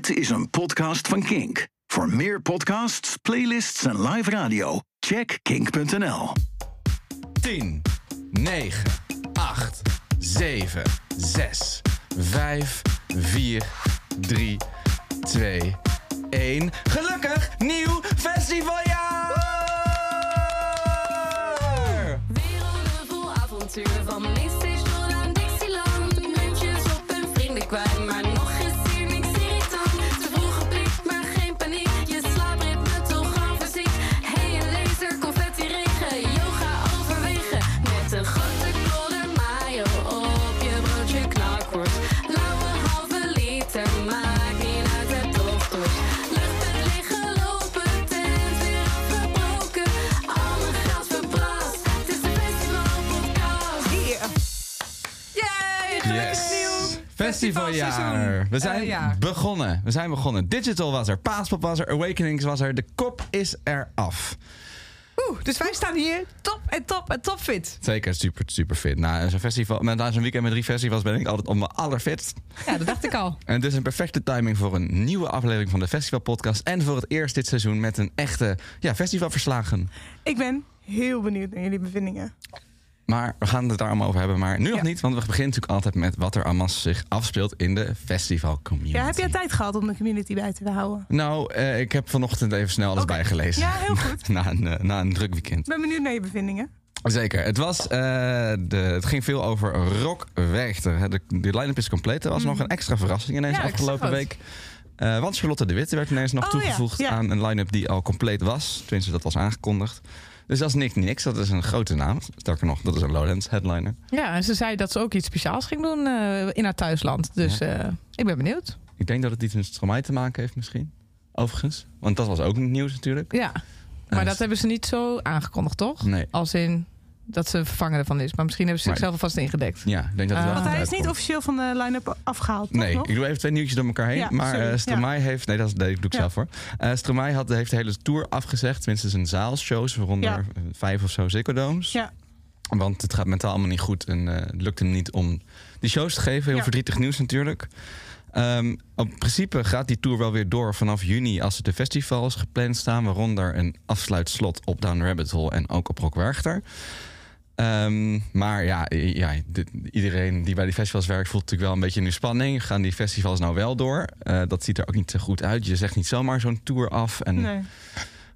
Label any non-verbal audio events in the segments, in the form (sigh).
Dit is een podcast van Kink. Voor meer podcasts, playlists en live radio, check kink.nl. 10, 9, 8, 7, 6, 5, 4, 3, 2, 1. Gelukkig nieuw festivaljaar! Festivaljaar. We zijn Eh, ja. begonnen. We zijn begonnen. Digital was er, Paaspop was er, Awakenings was er. De kop is er af. Oeh, dus wij staan hier top en top en top fit. Zeker super, super fit. Na zo'n festival, met- na zo'n weekend met drie festivals ben ik altijd op mijn allerfitst. Ja, dat dacht ik al. (laughs) En het is een perfecte timing voor een nieuwe aflevering van de Festival Podcast. En voor het eerst dit seizoen met een echte ja, festivalverslagen. Ik ben heel benieuwd naar jullie bevindingen. Maar we gaan het daar allemaal over hebben. Maar nu nog Ja. niet, want we beginnen natuurlijk altijd met wat er allemaal zich afspeelt in de festival community. Ja, heb jij tijd gehad om de community bij te houden? Nou, eh, ik heb vanochtend even snel alles bijgelezen. Ja, heel goed. (laughs) na, een, eh, na een druk weekend. Ik ben benieuwd naar je bevindingen. Zeker. Het, was, eh, de, het ging veel over Rock Werchter. De, de line-up is compleet. Er was nog een extra verrassing ineens Ja, afgelopen week. Eh, want Charlotte de Witte werd ineens nog Oh, ja. toegevoegd Ja. aan een line-up die al compleet was. Tenminste, dat was aangekondigd. Dus dat is niks niks. Dat is een grote naam. Sterker nog, dat is een Lowlands headliner. Ja, en ze zei dat ze ook iets speciaals ging doen eh, in haar thuisland. Dus eh, ik ben benieuwd. Ik denk dat het iets met Stromae te maken heeft misschien. Overigens. Want dat was ook nieuws natuurlijk. Ja, maar Eh, dat hebben ze niet zo aangekondigd, toch? Nee. Als in dat ze vervanger ervan is. Maar misschien hebben ze zichzelf alvast ingedekt. Ja, ik denk dat het wel Want hij is niet officieel van de line-up afgehaald, toch Nee, nog? ik doe even twee nieuwtjes door elkaar heen. Ja, maar sorry. eh Stromae heeft... Nee, dat, nee, doe ik Ja. zelf hoor. Eh Stromae had, heeft de hele tour afgezegd. Tenminste zijn zaalshows, waaronder Ja. vijf of zo Ziggo Domes. Ja. Want het gaat mentaal allemaal niet goed. En eh, het lukt hem niet om die shows te geven. Heel Ja. verdrietig nieuws natuurlijk. Ehm, op principe gaat die tour wel weer door vanaf juni... als er de festivals gepland staan. Waaronder een afsluitslot op Down Rabbit Hole en ook op Rock Werchter. Ehm, maar ja, ja iedereen die bij die festivals werkt voelt natuurlijk wel een beetje nu spanning. Gaan die festivals nou wel door? Eh, dat ziet er ook niet zo goed uit. Je zegt niet zomaar zo'n tour af. En Nee.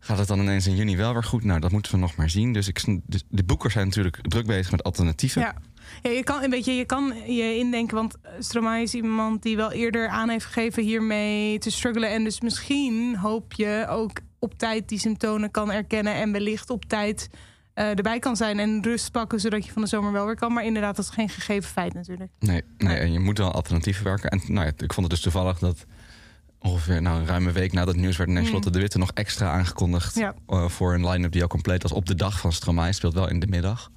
gaat het dan ineens in juni wel weer goed? Nou, dat moeten we nog maar zien. Dus ik, de boekers zijn natuurlijk druk bezig met alternatieven. Ja. Ja, je kan, een beetje, je kan je indenken, want Stromae is iemand die wel eerder aan heeft gegeven hiermee te struggelen. En dus misschien hoop je ook op tijd die symptomen kan erkennen en wellicht op tijd eh, erbij kan zijn en rust pakken, zodat je van de zomer wel weer kan. Maar inderdaad, dat is geen gegeven feit natuurlijk. Nee, nee, en je moet wel alternatieven werken. En nou ja, ik vond het dus toevallig dat ongeveer nou, een ruime week nadat het nieuws werd... ineens Mm. De Witte nog extra aangekondigd... Ja. eh, voor een line-up die al compleet was op de dag van Stromae. Speelt wel in de middag.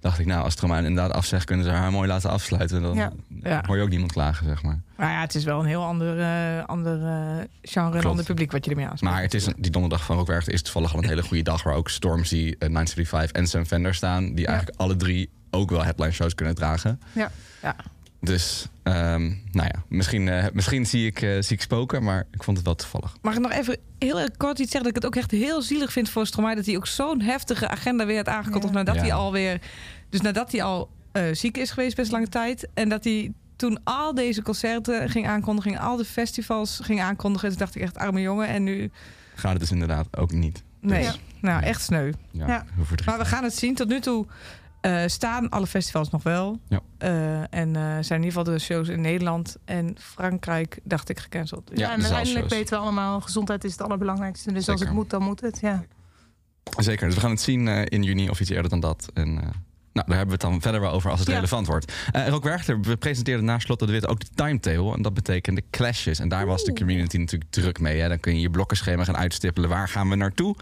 Dacht ik, nou, als Stromae inderdaad afzegt... kunnen ze haar mooi laten afsluiten. Dan Ja. Ja. hoor je ook niemand klagen, zeg maar. Maar ja, het is wel een heel ander, eh, ander eh, genre en ander publiek wat je ermee aanspreekt. Maar het is een- die donderdag van Rockwerchter is toevallig al een hele goede dag... waar ook Stormzy, uh, 935 en Sam Fender staan... die eigenlijk alle drie ook wel headline shows kunnen dragen. Ja. Ja. Dus, ehm, nou ja, misschien, eh, misschien zie, ik, eh, zie ik spoken... maar ik vond het wel toevallig. Mag ik nog even heel erg kort iets zeggen? Dat ik het ook echt heel zielig vind voor Stromae... dat hij ook zo'n heftige agenda weer had aangekondigd... Ja. nadat Ja. hij alweer... Dus nadat hij al eh, ziek is geweest best lange tijd... en dat hij toen al deze concerten ging aankondigen... al de festivals ging aankondigen... toen dacht ik echt, arme jongen. En nu... Gaat het dus inderdaad ook niet. Nee, Dus, nou, echt sneu. Maar we gaan het zien. Tot nu toe eh, staan alle festivals nog wel. Ja. Eh, en eh, zijn in ieder geval de shows in Nederland en Frankrijk, dacht ik, gecanceld. Dus Ja, en uiteindelijk zaalshows. weten we allemaal, gezondheid is het allerbelangrijkste. Dus als het moet, dan moet het. Ja. Zeker, dus we gaan het zien eh, in juni of iets eerder dan dat. En, eh, nou, daar hebben we het dan verder wel over als het Ja. relevant wordt. Uh, Rock Werchter we presenteerden na Slot de Wit ook de timetable. En dat betekende clashes. En daar was de community natuurlijk druk mee. Hè. Dan kun je je blokkenschema gaan uitstippelen. Waar gaan we naartoe?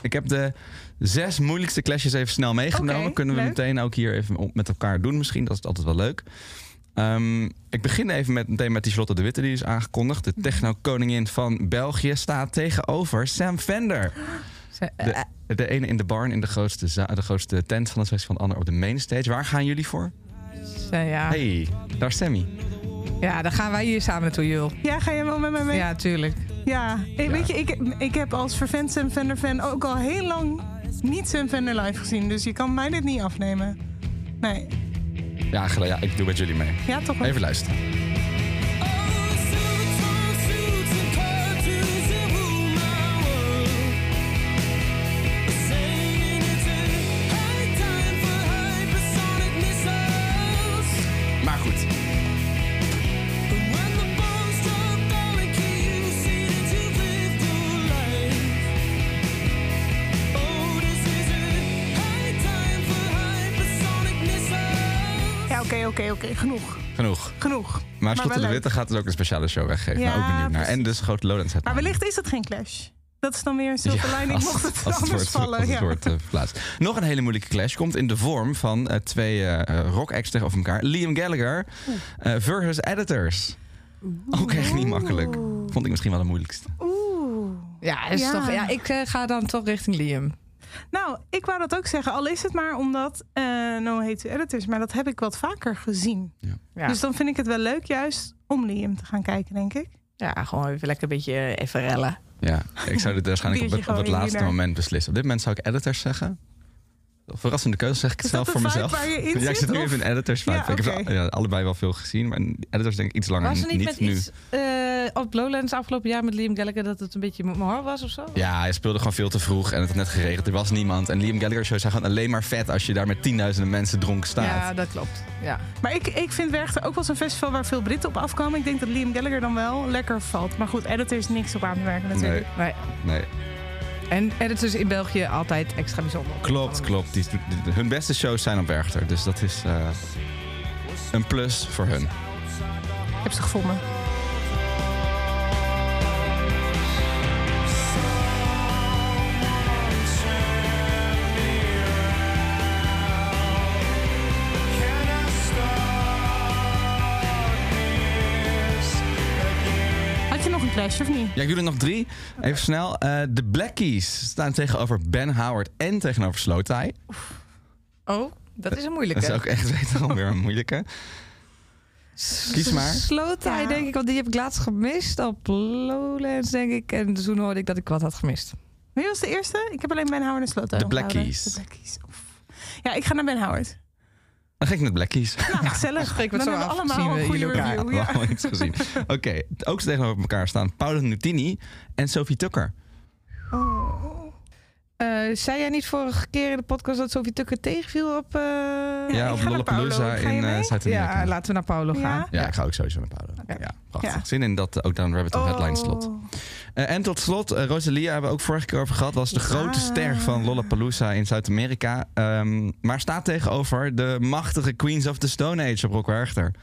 Ik heb de zes moeilijkste clashes even snel meegenomen. Kunnen we leuk. meteen ook hier even met elkaar doen misschien. Dat is altijd wel leuk. Ehm, ik begin even met, meteen met die Charlotte de Witte die is aangekondigd. De techno-koningin van België staat tegenover Sam Fender. Ze- eh, De, de ene in de barn in de grootste, de grootste tent van het festival. De andere op de mainstage. Waar gaan jullie voor? ja. Hey, daar is Sammy. Ja, dan gaan wij hier samen naartoe, Jul. Ja, ga je wel met mij mee? Ja, tuurlijk. Ja, ik, weet je, ik, ik heb als vervent Sam Fender fan ook al heel lang niet Sam Fender live gezien. Dus je kan mij dit niet afnemen. Nee. Ja, ja, ik doe met jullie mee. Ja, toch wel. Even luisteren. Genoeg. Maar wel de. Witte gaat dus ook een speciale show weggeven. Ja, Daar ook benieuwd naar. En dus grote Lowlands Maar wellicht is het geen clash. Dat is dan weer een silver lining, als, mocht het als anders wordt, vallen. als het ja. wordt eh, verplaatst. Nog een hele moeilijke clash komt in de vorm van eh, twee eh rock acts tegenover elkaar. Liam Gallagher eh, versus Editors. Ook echt niet makkelijk. Vond ik misschien wel de moeilijkste. Oeh. Ja, is Ja. Toch, ja ik ga dan toch richting Liam. Nou, ik wou dat ook zeggen. Al is het maar omdat eh No Hate to Editors. Maar dat heb ik wat vaker gezien. Ja, Dus dan vind ik het wel leuk juist om Liam te gaan kijken, denk ik. ja gewoon even lekker een beetje eh, even rellen. Ja, ik zou dit (laughs) waarschijnlijk op het, op het gewoon laatste moment beslissen. Op dit moment zou ik Editors zeggen. Verrassende keuze zeg ik het zelf voor mezelf. waar je in ja, ik zit, nu even in Editors vibe. Ja, Ik heb ja, allebei wel veel gezien. Maar Editors denk ik iets langer. Was er niet, met nu. iets eh, op Lowlands afgelopen jaar met Liam Gallagher dat het een beetje mohar was of zo? Ja, hij speelde gewoon veel te vroeg en het had net geregend. Er was niemand. En Liam Gallagher shows zijn gewoon alleen maar vet als je daar met tienduizenden mensen dronken staat. Ja, dat klopt. Ja. Maar ik, ik vind Werchter ook wel zo'n festival waar veel Britten op afkomen. Ik denk dat Liam Gallagher dan wel lekker valt. Maar goed, Editor is niks op aan te merken natuurlijk. Nee. Nee, En editors in België altijd extra bijzonder. klopt, klopt. Die, hun beste shows zijn op Werchter. Dus dat is eh, een plus voor hun. Ik heb ze gevonden. Clash of niet? Ja, ik doe er nog drie. Even snel. Eh, de Black Keys staan tegenover Ben Howard en tegenover Slowthai. Oh, dat is een moeilijke. Dat is ook echt (laughs) wederom weer een moeilijke. Kies maar. Ja. denk ik, want die heb ik laatst gemist op Lowlands, denk ik. En toen hoorde ik dat ik wat had gemist. Wie was de eerste? Ik heb alleen Ben Howard en Sloten De Black. Keys. De Black Keys. Oef. Ja, ik ga naar Ben Howard. Dan ga ik met Black Keys. Nou, gezellig. Spreek we het Dan zo af, allemaal zien we een goede jullie elkaar. review. Ja. Allemaal iets gezien. (laughs) Oké, ook tegenover elkaar staan Paolo Nutini en Sophie Tucker. Oh. Eh, zei jij niet vorige keer in de podcast dat Sophie Tucker tegenviel op... eh, Ja, ik op ga naar Lollapalooza in eh, mee? Zuid-Amerika. Ja, laten we naar Paulo Ja? gaan. Ja, ik ga ook sowieso naar Paolo. Ja, prachtig. Ja. Zin in dat ook Down Rabbit Hole headline slot. Oh. Eh, en tot slot, eh, Rosalia hebben we ook vorige keer over gehad. Was de Ja. grote ster van Lollapalooza in Zuid-Amerika. Ehm, maar staat tegenover de machtige Queens of the Stone Age op Rock Werchter.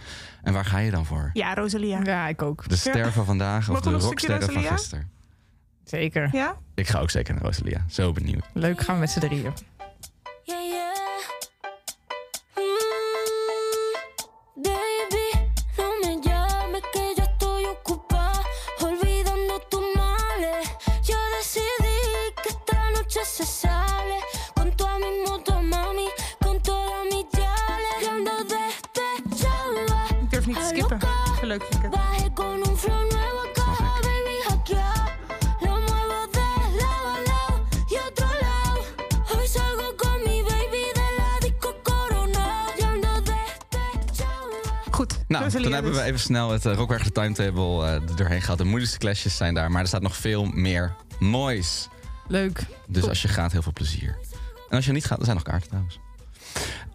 En waar ga je dan voor? Ja, Rosalia. Ja, ik ook. De ster van vandaag of de rocksterren van gisteren? Zeker. Ja? Ik ga ook zeker naar Rosalia. Zo benieuwd. Leuk, gaan we met z'n drieën. Yeah, yeah. Leuk vind ik het. bajé con un flow nuevo acá, baby, hackeado. Lo muevo de lado a lado y otro lado. Hoy salgo con mi baby de la disco Corona. Yo ando despechada. Goed. Nou, dan hebben we even snel het uh, Rockwerchter timetable eh, er doorheen gehad. De moeilijkste clashes zijn daar, maar er staat nog veel meer moois. Leuk. Dus als je gaat, heel veel plezier. En als je niet gaat, er zijn nog kaarten trouwens.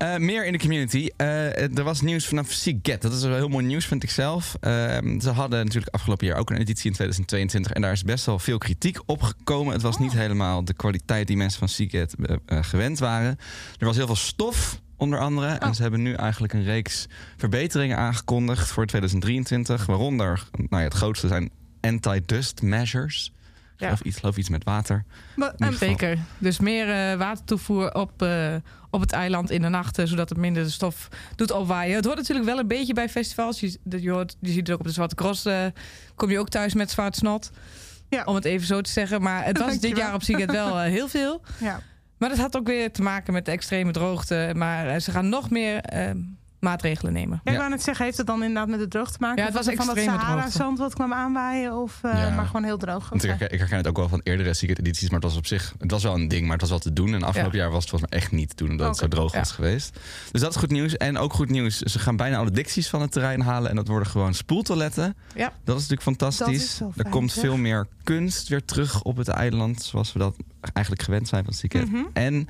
Eh, meer in de community. Eh, er was nieuws vanaf Seek Get. Dat is wel heel mooi nieuws, vind ik zelf. Eh, ze hadden natuurlijk afgelopen jaar ook een editie in 2022. En daar is best wel veel kritiek op gekomen. Het was niet helemaal de kwaliteit die mensen van Seek Get eh, gewend waren. Er was heel veel stof, onder andere. En ze hebben nu eigenlijk een reeks verbeteringen aangekondigd voor 2023. Waaronder, nou ja, het grootste zijn anti-dust measures. Ja. geloof, iets, geloof iets met water. Maar, ehm. Zeker. Dus meer eh, watertoevoer op, eh, op het eiland in de nachten, zodat het minder de stof doet opwaaien. Het hoort natuurlijk wel een beetje bij festivals. Je, dat je, hoort, je ziet het ook op de Zwarte Cross. eh, kom je ook thuis met zwart snot. Ja. Om het even zo te zeggen. Maar het was dit jaar op zich wel heel veel. ja. Maar dat had ook weer te maken met de extreme droogte. Maar ze gaan nog meer eh, maatregelen nemen. Ja, ik wou net zeggen, heeft het dan inderdaad met de droog te maken? Ja, het was van dat Sahara-zand wat kwam aanwaaien? Of eh, Ja. maar gewoon heel droog? Want ik, herken, ik herken het ook wel van eerdere Secret edities, maar het was op zich, het was wel een ding, maar het was wel te doen. En afgelopen jaar was het volgens mij echt niet te doen, omdat het zo droog Ja. was geweest. Dus dat is goed nieuws. En ook goed nieuws, ze gaan bijna alle dicties van het terrein halen en dat worden gewoon spoeltoiletten. Ja. Dat is natuurlijk fantastisch. Dat is er komt zeg. veel meer kunst weer terug op het eiland, zoals we dat eigenlijk gewend zijn van Secret. Mhm. En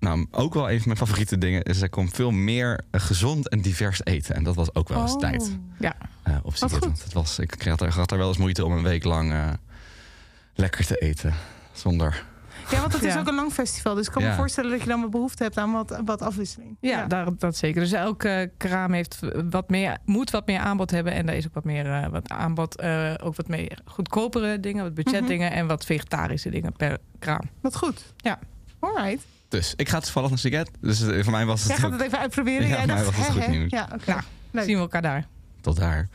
nou, ook wel een van mijn favoriete dingen is er komt veel meer eh, gezond en divers eten. En dat was ook wel eens Oh. tijd Ja, eh, op. Want het was, ik had er, had er wel eens moeite om een week lang eh, lekker te eten. Zonder. Ja, want het is (laughs) Ja. ook een lang festival. Dus ik kan me voorstellen dat je dan wel behoefte hebt aan wat, wat afwisseling. ja, Daar, dat zeker. Dus elke kraam heeft wat meer, moet wat meer aanbod hebben. En daar is ook wat meer wat aanbod. eh, ook wat meer goedkopere dingen, wat budgetdingen en wat vegetarische dingen per kraam. Wat goed. Ja. Alright. Dus ik ga toevallig naar Secret. Dus eh, voor mij was het Jij gaat ook het even uitproberen. Ja, Jij maar dacht, was het hè, goed hè? nieuws. Ja, oké. Nou, Leuk. Zien we elkaar daar. tot daar.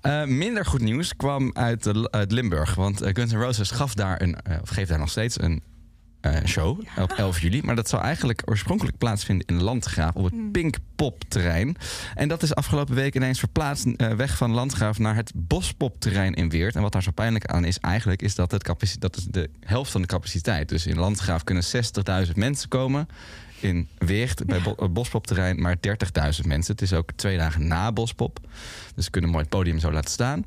Eh, minder goed nieuws kwam uit, eh, uit Limburg. Want eh, Guns N' Roses gaf daar een, eh, of geeft daar nog steeds een show op 11 juli. Maar dat zou eigenlijk oorspronkelijk plaatsvinden in Landgraaf op het Hmm. Pinkpop terrein. En dat is afgelopen week ineens verplaatst eh, weg van Landgraaf naar het Bospop terrein in Weert. En wat daar zo pijnlijk aan is eigenlijk, is dat, het dat is de helft van de capaciteit. Dus in Landgraaf kunnen 60.000 mensen komen. In Weert bij Bo- het Bospop terrein maar 30.000 mensen. Het is ook twee dagen na Bospop. Dus ze kunnen mooi podium zo laten staan.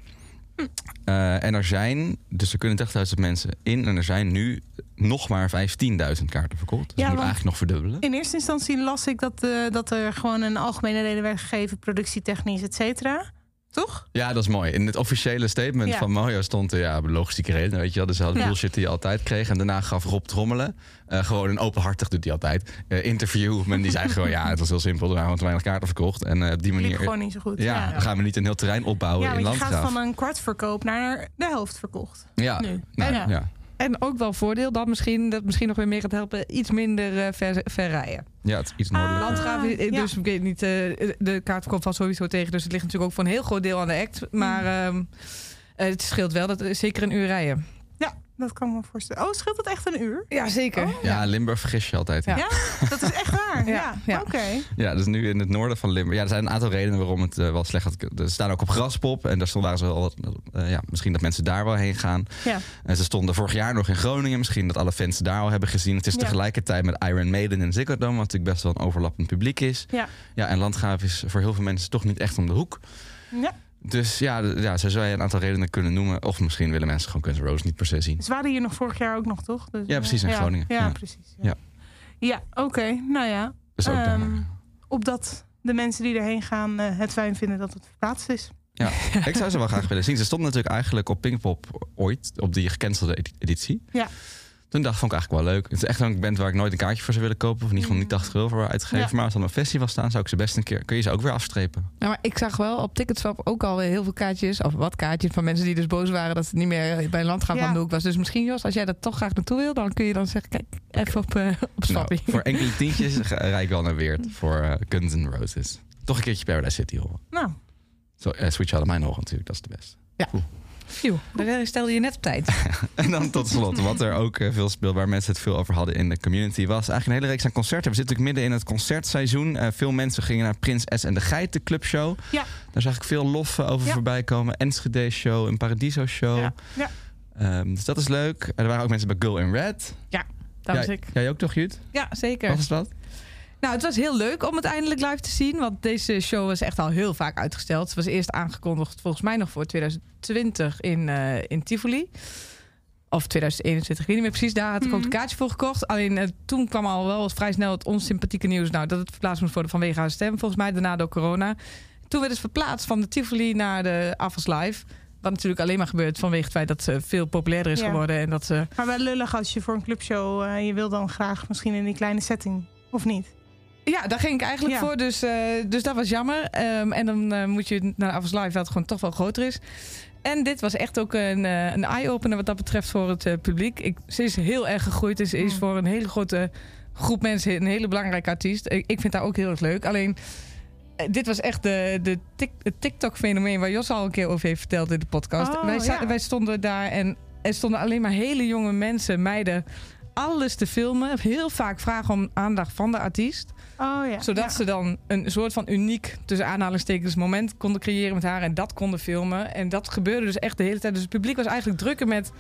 Eh, en er zijn, dus er kunnen 30.000 mensen in. En er zijn nu nog maar 15.000 kaarten verkocht. Dus Ja, moet eigenlijk nog verdubbelen. In eerste instantie las ik dat, eh, dat er gewoon een algemene reden werd gegeven, productietechnisch, et cetera. Toch? Ja, dat is mooi. In het officiële statement Ja. van Mojo stond er ja, logistieke reden. Weet je wel, dus de Ja. bullshit die je altijd kreeg. En daarna gaf Rob Trommelen, eh, gewoon een openhartig doet hij altijd, eh, interview. Men die zei gewoon, ja, het was heel simpel. Er waren te weinig kaarten verkocht. En eh, op die manier, gewoon niet zo goed. ja, dan gaan we niet een heel terrein opbouwen Ja, in je Landgraaf. gaat van een kwartverkoop naar de helft verkocht. Ja, nu. nou, Ja. ja. En ook wel voordeel dat misschien, dat misschien nog weer meer gaat helpen. Iets minder eh, ver, ver rijden. Ja, het is iets Ah. noordelijker. Landgraaf, is- ja. dus ik weet niet, eh, de kaartverkoop valt sowieso tegen. Dus het ligt natuurlijk ook voor een heel groot deel aan de act. Maar ehm, eh, het scheelt wel dat er zeker een uur rijden. Dat kan ik me voorstellen. Oh, scheelt het echt een uur? Ja, zeker. Oh. Ja, Limburg vergis je altijd. Ja. Dat is echt waar. (laughs) Ja, Ja, ja. oké. Ja, dus nu in het noorden van Limburg. Ja, er zijn een aantal redenen waarom het eh, wel slecht gaat. Er staan ook op Graspop. En daar stonden waren ze wel. wat, eh, ja, misschien dat mensen daar wel heen gaan. Ja. En ze stonden vorig jaar nog in Groningen. Misschien dat alle fans daar al hebben gezien. Het is Ja. tegelijkertijd met Iron Maiden en Ziggo Dome. Wat natuurlijk best wel een overlappend publiek is. Ja. Ja, en Landgraaf is voor heel veel mensen toch niet echt om de hoek. Ja. Dus ja, ja zo zou je een aantal redenen kunnen noemen. Of misschien willen mensen gewoon Guns N' Roses niet per se zien. Ze waren hier nog vorig jaar ook nog, toch? Dus, Ja, eh, precies, in ja. Groningen. Ja, Ja. precies. Ja. Ja, ja oké. Nou ja, Dus ook. Ehm, opdat de mensen die erheen gaan eh, het fijn vinden dat het verplaatst is. Ja, (laughs) ik zou ze wel graag willen zien. Ze stonden natuurlijk eigenlijk op Pinkpop ooit, op die gecancelde edi- editie. Ja. Toen dacht vond ik eigenlijk wel leuk. Het is echt zo'n band waar ik nooit een kaartje voor zou willen kopen. Of in ieder geval niet 80 euro voor uitgeven. Ja. Maar als er een festival staan, zou ik ze best een keer... Kun je ze ook weer afstrepen. Nou, maar ik zag wel op Ticketswap ook al heel veel kaartjes, of wat kaartjes van mensen die dus boos waren dat het niet meer bij een landgraaf Ja. aan de hoek was. Dus misschien Jos, als jij dat toch graag naartoe wil, dan kun je dan zeggen, kijk, even op, eh op Nou, voor enkele (laughs) tientjes rijd ik wel naar Weert. Voor eh Guns N' Roses. Toch een keertje Paradise City horen. Nou, Zo, eh, Sweet Child of Mine horen natuurlijk. Dat is de beste. Phew, daar stelde je net op tijd. (laughs) En dan tot slot, wat er ook eh, veel speelt, waar mensen het veel over hadden in de community, was eigenlijk een hele reeks aan concerten. We zitten natuurlijk midden in het concertseizoen. Eh, veel mensen gingen naar Prins S en de Geiten clubshow. Ja. Daar zag ik veel lof over Ja. voorbij komen. Enschede show, een Paradiso show. Ja. Ja. Ehm, dus dat is leuk. Er waren ook mensen bij Girl in Red. Daar jij, was ik. jij ook toch, Jut? Ja, zeker. Was het wat? Nou, het was heel leuk om het eindelijk live te zien. Want deze show was echt al heel vaak uitgesteld. Het was eerst aangekondigd, volgens mij nog voor 2020 in, eh, in Tivoli. Of 2021, ik weet niet meer precies. Daar had ik ook een kaartje voor gekocht. Alleen eh, toen kwam al wel vrij snel het onsympathieke nieuws. Nou, dat het verplaatst moest worden vanwege haar stem. Volgens mij daarna door corona. Toen werd het verplaatst van de Tivoli naar de Afas Live. Wat natuurlijk alleen maar gebeurt vanwege het feit dat ze veel populairder is Ja. geworden. En dat ze maar wel lullig als je voor een clubshow... eh, je wil dan graag misschien in die kleine setting. Of niet? Ja, daar ging ik eigenlijk Ja. voor. Dus, eh, dus dat was jammer. Ehm, en dan eh, moet je naar Avals Live, dat het gewoon toch wel groter is. En dit was echt ook een, eh, een eye-opener wat dat betreft voor het publiek. Ik, ze is heel erg gegroeid. Ze is Mm. voor een hele grote groep mensen een hele belangrijke artiest. Ik, ik vind haar ook heel erg leuk. Alleen, dit was echt de, de het TikTok-fenomeen waar Jos al een keer over heeft verteld in de podcast. Oh, wij, ja. wij stonden daar en er stonden alleen maar hele jonge mensen, meiden alles te filmen. Heel vaak vragen om aandacht van de artiest. Oh ja. Zodat Ja. ze dan een soort van uniek, tussen aanhalingstekens, moment konden creëren met haar. En dat konden filmen. En dat gebeurde dus echt de hele tijd. Dus het publiek was eigenlijk drukker met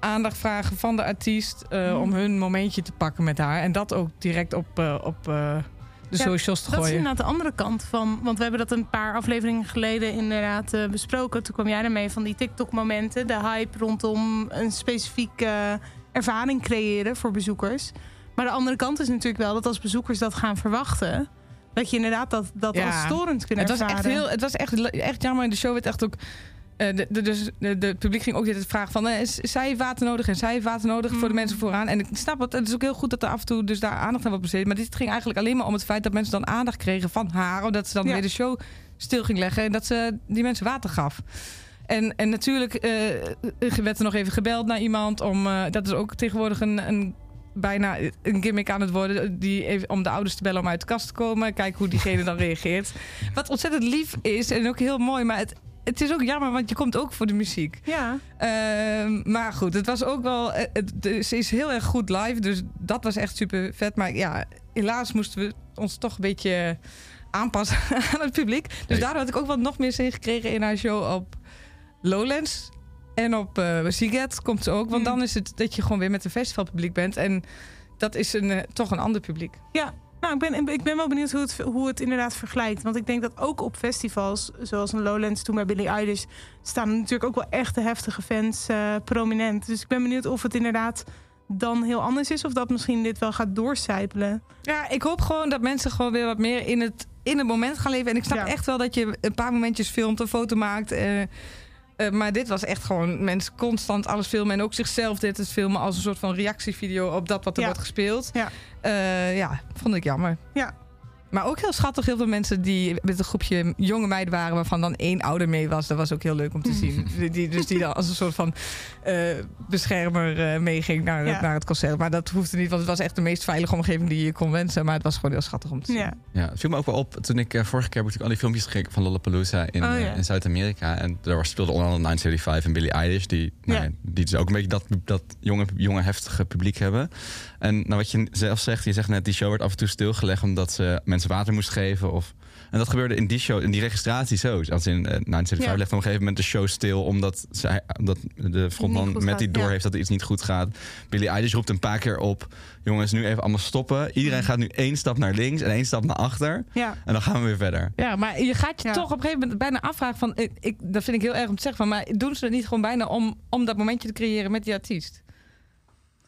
aandacht vragen van de artiest. eh, Hmm. Om hun momentje te pakken met haar. En dat ook direct op, eh, op eh, de Ja, socials te Dat is gooien. inderdaad de andere kant van. Want we hebben dat een paar afleveringen geleden inderdaad besproken. Toen kwam jij ermee van die TikTok-momenten. De hype rondom een specifieke ervaring creëren voor bezoekers. Maar de andere kant is natuurlijk wel dat als bezoekers dat gaan verwachten. Dat je inderdaad dat, dat Ja. als storend kunt Het was echt heel, het was echt, echt jammer. In de show werd echt ook. eh, de, de, dus de, publiek ging ook dit vragen van... eh, is- zij heeft water nodig en zij heeft water nodig voor de Mm. mensen vooraan. En ik snap het, het is ook heel goed dat er af en toe dus daar aandacht aan wordt besteed. Maar dit ging eigenlijk alleen maar om het feit dat mensen dan aandacht kregen van haar. Omdat ze dan Ja. weer de show stil ging leggen en dat ze die mensen water gaf. En, en natuurlijk eh, werd er nog even gebeld naar iemand om... eh, dat is ook tegenwoordig een... een bijna een gimmick aan het worden. Die even, om de ouders te bellen om uit de kast te komen. Kijken hoe diegene dan reageert. (laughs) Wat ontzettend lief is en ook heel mooi. Maar het, het is ook jammer, want je komt ook voor de muziek. Ja, Ehm, maar goed, het was ook wel. eh, Het, het- ze is heel erg goed live. Dus dat was echt super vet. Maar ja, helaas moesten we ons toch een beetje aanpassen (laughs) aan het publiek. Dus Nee. daardoor had ik ook wat nog meer zin gekregen in haar show op Lowlands. En op eh Siget komt ze ook. Want Hmm. dan is het dat je gewoon weer met een festivalpubliek bent. En dat is een, eh, toch een ander publiek. ja. Nou, ik ben, ik ben wel benieuwd hoe het, hoe het inderdaad vergelijkt. Want ik denk dat ook op festivals, zoals een Lowlands toen bij Billie Eilish... staan natuurlijk ook wel echte heftige fans eh, prominent. Dus ik ben benieuwd of het inderdaad dan heel anders is... of dat misschien dit wel gaat doorcijpelen. Ja, ik hoop gewoon dat mensen gewoon weer wat meer in het, in het moment gaan leven. En ik snap Ja. echt wel dat je een paar momentjes filmt, een foto maakt. Eh, maar dit was echt gewoon mensen constant alles filmen. En ook zichzelf dit het filmen als een soort van reactievideo op dat wat er Ja. wordt gespeeld. Ja. Eh, ja, vond ik jammer. Ja. Maar ook heel schattig, heel veel mensen die met een groepje jonge meiden waren... waarvan dan één ouder mee was. Dat was ook heel leuk om te zien. Die- die, dus die dan als een soort van eh, beschermer eh, meeging naar, Ja. naar het concert. Maar dat hoefde niet, want het was echt de meest veilige omgeving die je kon wensen. Maar het was gewoon heel schattig om te zien. Ja. Ja, het viel me ook wel op toen ik eh, vorige keer heb ik al die filmpjes gekeken van Lollapalooza in, Oh, ja. in Zuid-Amerika. En daar was- speelde onder andere 975 en Billie Eilish, die, nou die dus ook een beetje dat, dat jonge, jonge, heftige publiek hebben. En nou, wat je zelf zegt, je zegt net, die show werd af en toe stilgelegd omdat ze mensen water moest geven. Of, en dat gebeurde in die show, in die registratie zo. Als in uh, 975 Ja. legt op een gegeven moment de show stil omdat, zij, omdat de frontman met gaat, die door ja. heeft dat er iets niet goed gaat. Billie Eilish roept een paar keer op, jongens, nu even allemaal stoppen. Iedereen gaat nu één stap naar links en één stap naar achter. Ja. En dan gaan we weer verder. Ja, maar je gaat je Ja. toch op een gegeven moment bijna afvragen van... Ik, ik, dat vind ik heel erg om te zeggen van... maar doen ze het niet gewoon bijna om, om dat momentje te creëren met die artiest?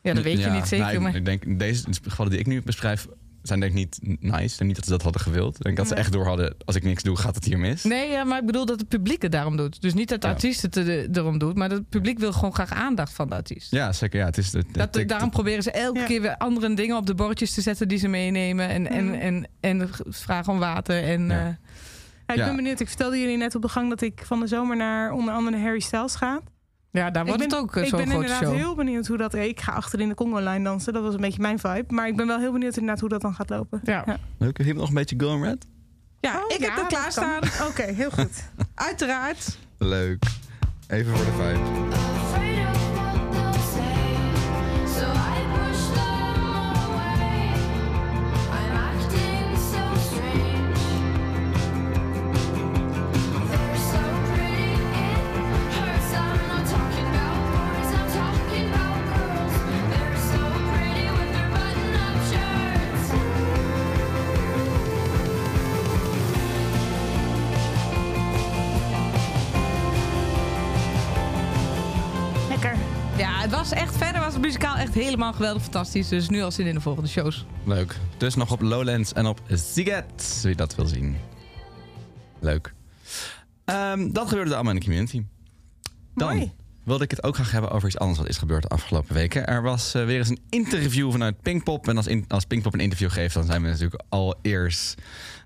Ja, dat weet je Ja, niet zeker. nou, ik, maar... ik denk, deze gevallen die ik nu beschrijf zijn denk ik niet nice. Denk niet dat ze dat hadden gewild. Ik denk dat ze echt door hadden, als ik niks doe, gaat het hier mis. Nee, ja, maar ik bedoel dat het publiek het daarom doet. Dus niet dat de Ja. artiest het er- erom doet... maar dat het publiek wil gewoon graag aandacht van de artiest. Ja, zeker. Ja, het is de, Dat, de- daarom proberen ze elke Ja. keer weer andere dingen op de bordjes te zetten die ze meenemen. En, en, Mhm. en, en vragen om water. En, Ja. eh, Ja, ik Ja. ben benieuwd. Ik vertelde jullie net op de gang dat ik van de zomer naar onder andere Harry Styles ga. Ja, daar wordt ik ben, het ook eh, ik zo'n ben grote inderdaad show. heel benieuwd hoe dat... Ik ga achter in de Congo-lijn dansen. Dat was een beetje mijn vibe. Maar ik ben wel heel benieuwd inderdaad hoe dat dan gaat lopen. Ja, Ja. Leuk. Heb je nog een beetje Going Red? ja Oh, ik heb ja, dat klaarstaan. Oké, heel goed. (laughs) Uiteraard. Leuk. Even voor de vibe. Echt helemaal geweldig fantastisch. Dus nu al zin in de volgende shows. Leuk. Dus nog op Lowlands en op Ziget, wie dat wil zien. Leuk. Ehm, dat gebeurde allemaal in de community. Dan Mooi. wilde ik het ook graag hebben over iets anders wat is gebeurd de afgelopen weken. Er was eh, weer eens een interview vanuit Pinkpop. En als, in, als Pinkpop een interview geeft, dan zijn we natuurlijk al eerst...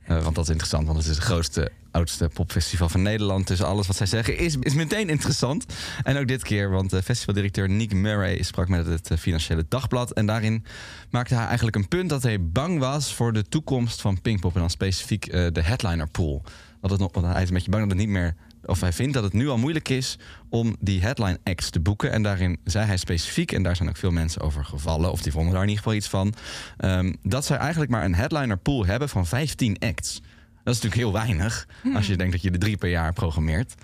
eh, want dat is interessant, want het is het grootste, oudste popfestival van Nederland. Dus alles wat zij zeggen is, is meteen interessant. En ook dit keer, want de festivaldirecteur Nick Murray sprak met het eh, Financiële Dagblad. En daarin maakte hij eigenlijk een punt dat hij bang was voor de toekomst van Pinkpop. En dan specifiek eh, de headliner pool. Dat het nog, hij is een beetje bang dat het niet meer of hij vindt dat het nu al moeilijk is om die headline acts te boeken. En daarin zei hij specifiek, en daar zijn ook veel mensen over gevallen, of die vonden daar in ieder geval iets van, ehm, dat zij eigenlijk maar een headliner pool hebben van 15 acts. Dat is natuurlijk heel weinig als je denkt dat je er drie per jaar programmeert.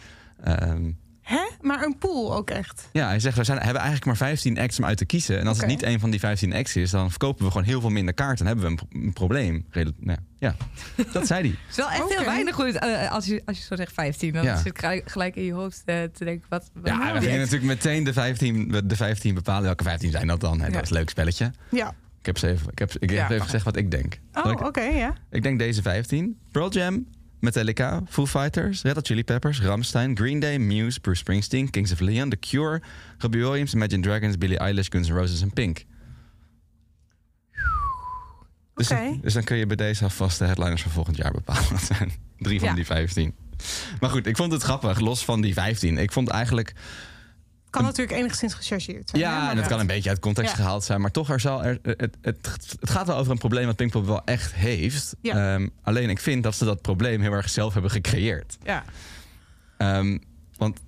Ehm, Hè? Maar een pool ook echt. ja, hij zegt, we zijn, hebben eigenlijk maar 15 acts om uit te kiezen. En als het niet een van die 15 acts is, dan verkopen we gewoon heel veel minder kaarten. Dan hebben we een, pro- een probleem. Rel- nou, ja, dat zei hij. (laughs) Het is wel echt heel weinig goed. eh, als, je, als je zo zegt 15, dan Ja. zit gelijk, gelijk in je hoofd eh, te denken: wat. wat Ja, we gingen natuurlijk meteen de 15, de 15 bepalen. Welke 15 zijn dat dan? Hè? Ja. Dat is een leuk spelletje. Ja. Ik heb, ze even, ik heb, ik heb Ja, even gezegd wat ik denk. Oh, oké, ja. ik denk deze 15. Pearl Jam, Metallica, Foo Fighters, Red Hot Chili Peppers, Rammstein, Green Day, Muse, Bruce Springsteen, Kings of Leon, The Cure, Robbie Williams, Imagine Dragons, Billie Eilish, Guns N' Roses en Pink. Dus, Oké. dan, dus dan kun je bij deze alvast de headliners van volgend jaar bepalen. (laughs) Dat zijn drie van Ja. die 15. Maar goed, ik vond het grappig, los van die 15. Ik vond eigenlijk Kan natuurlijk enigszins gechargeerd zijn. ja, en dat- kan een beetje uit context Ja. gehaald zijn. Maar toch, er zal er, het, het, het gaat wel over een probleem wat Pinkpop wel echt heeft. Ja. Ehm, alleen ik vind dat ze dat probleem heel erg zelf hebben gecreëerd. Ja. Ehm, want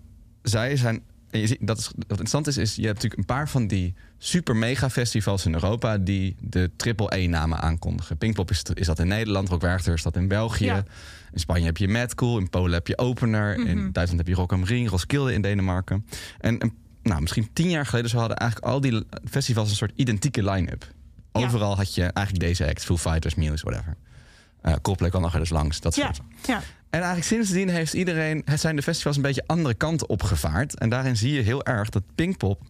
zij zijn... en je ziet, dat is, wat interessant is, is je hebt natuurlijk een paar van die super mega festivals in Europa... die de triple-E-namen aankondigen. Pinkpop is, is dat in Nederland, Rock Werchter is dat in België. Ja. In Spanje heb je Mad Cool, in Polen heb je Opener... in Mhm. Duitsland heb je Rock am Ring, Roskilde in Denemarken. En nou, misschien tien jaar geleden... zo hadden eigenlijk al die festivals een soort identieke line-up. Ja. Overal had je eigenlijk deze act, Foo Fighters, Muse, whatever. Eh Coldplay kwam nog wel eens langs, dat Ja, soort. ja. En eigenlijk sindsdien heeft iedereen, het zijn de festivals een beetje andere kanten opgevaard. En daarin zie je heel erg dat Pinkpop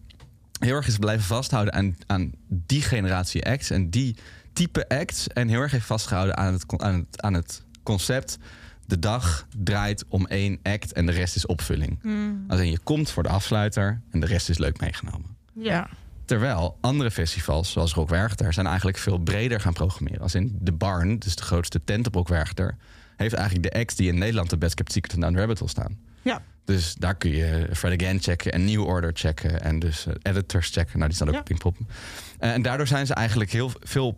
heel erg is blijven vasthouden aan, aan die generatie acts en die type acts. En heel erg heeft vastgehouden aan het, aan het, aan het concept. De dag draait om één act en de rest is opvulling. Mm. Alleen je komt voor de afsluiter en de rest is leuk meegenomen. Ja. Terwijl andere festivals, zoals Rock Werchter, zijn eigenlijk veel breder gaan programmeren. Als in de Barn, dus de grootste tent op Rock Werchter, heeft eigenlijk de acts die in Nederland de Best Kept Secret en Down the Rabbit Hole staan. Ja. Dus daar kun je Fred Again checken en New Order checken en dus eh, editors checken. Nou, die staan ook Ja. op Pinkpop. Eh, en daardoor zijn ze eigenlijk heel veel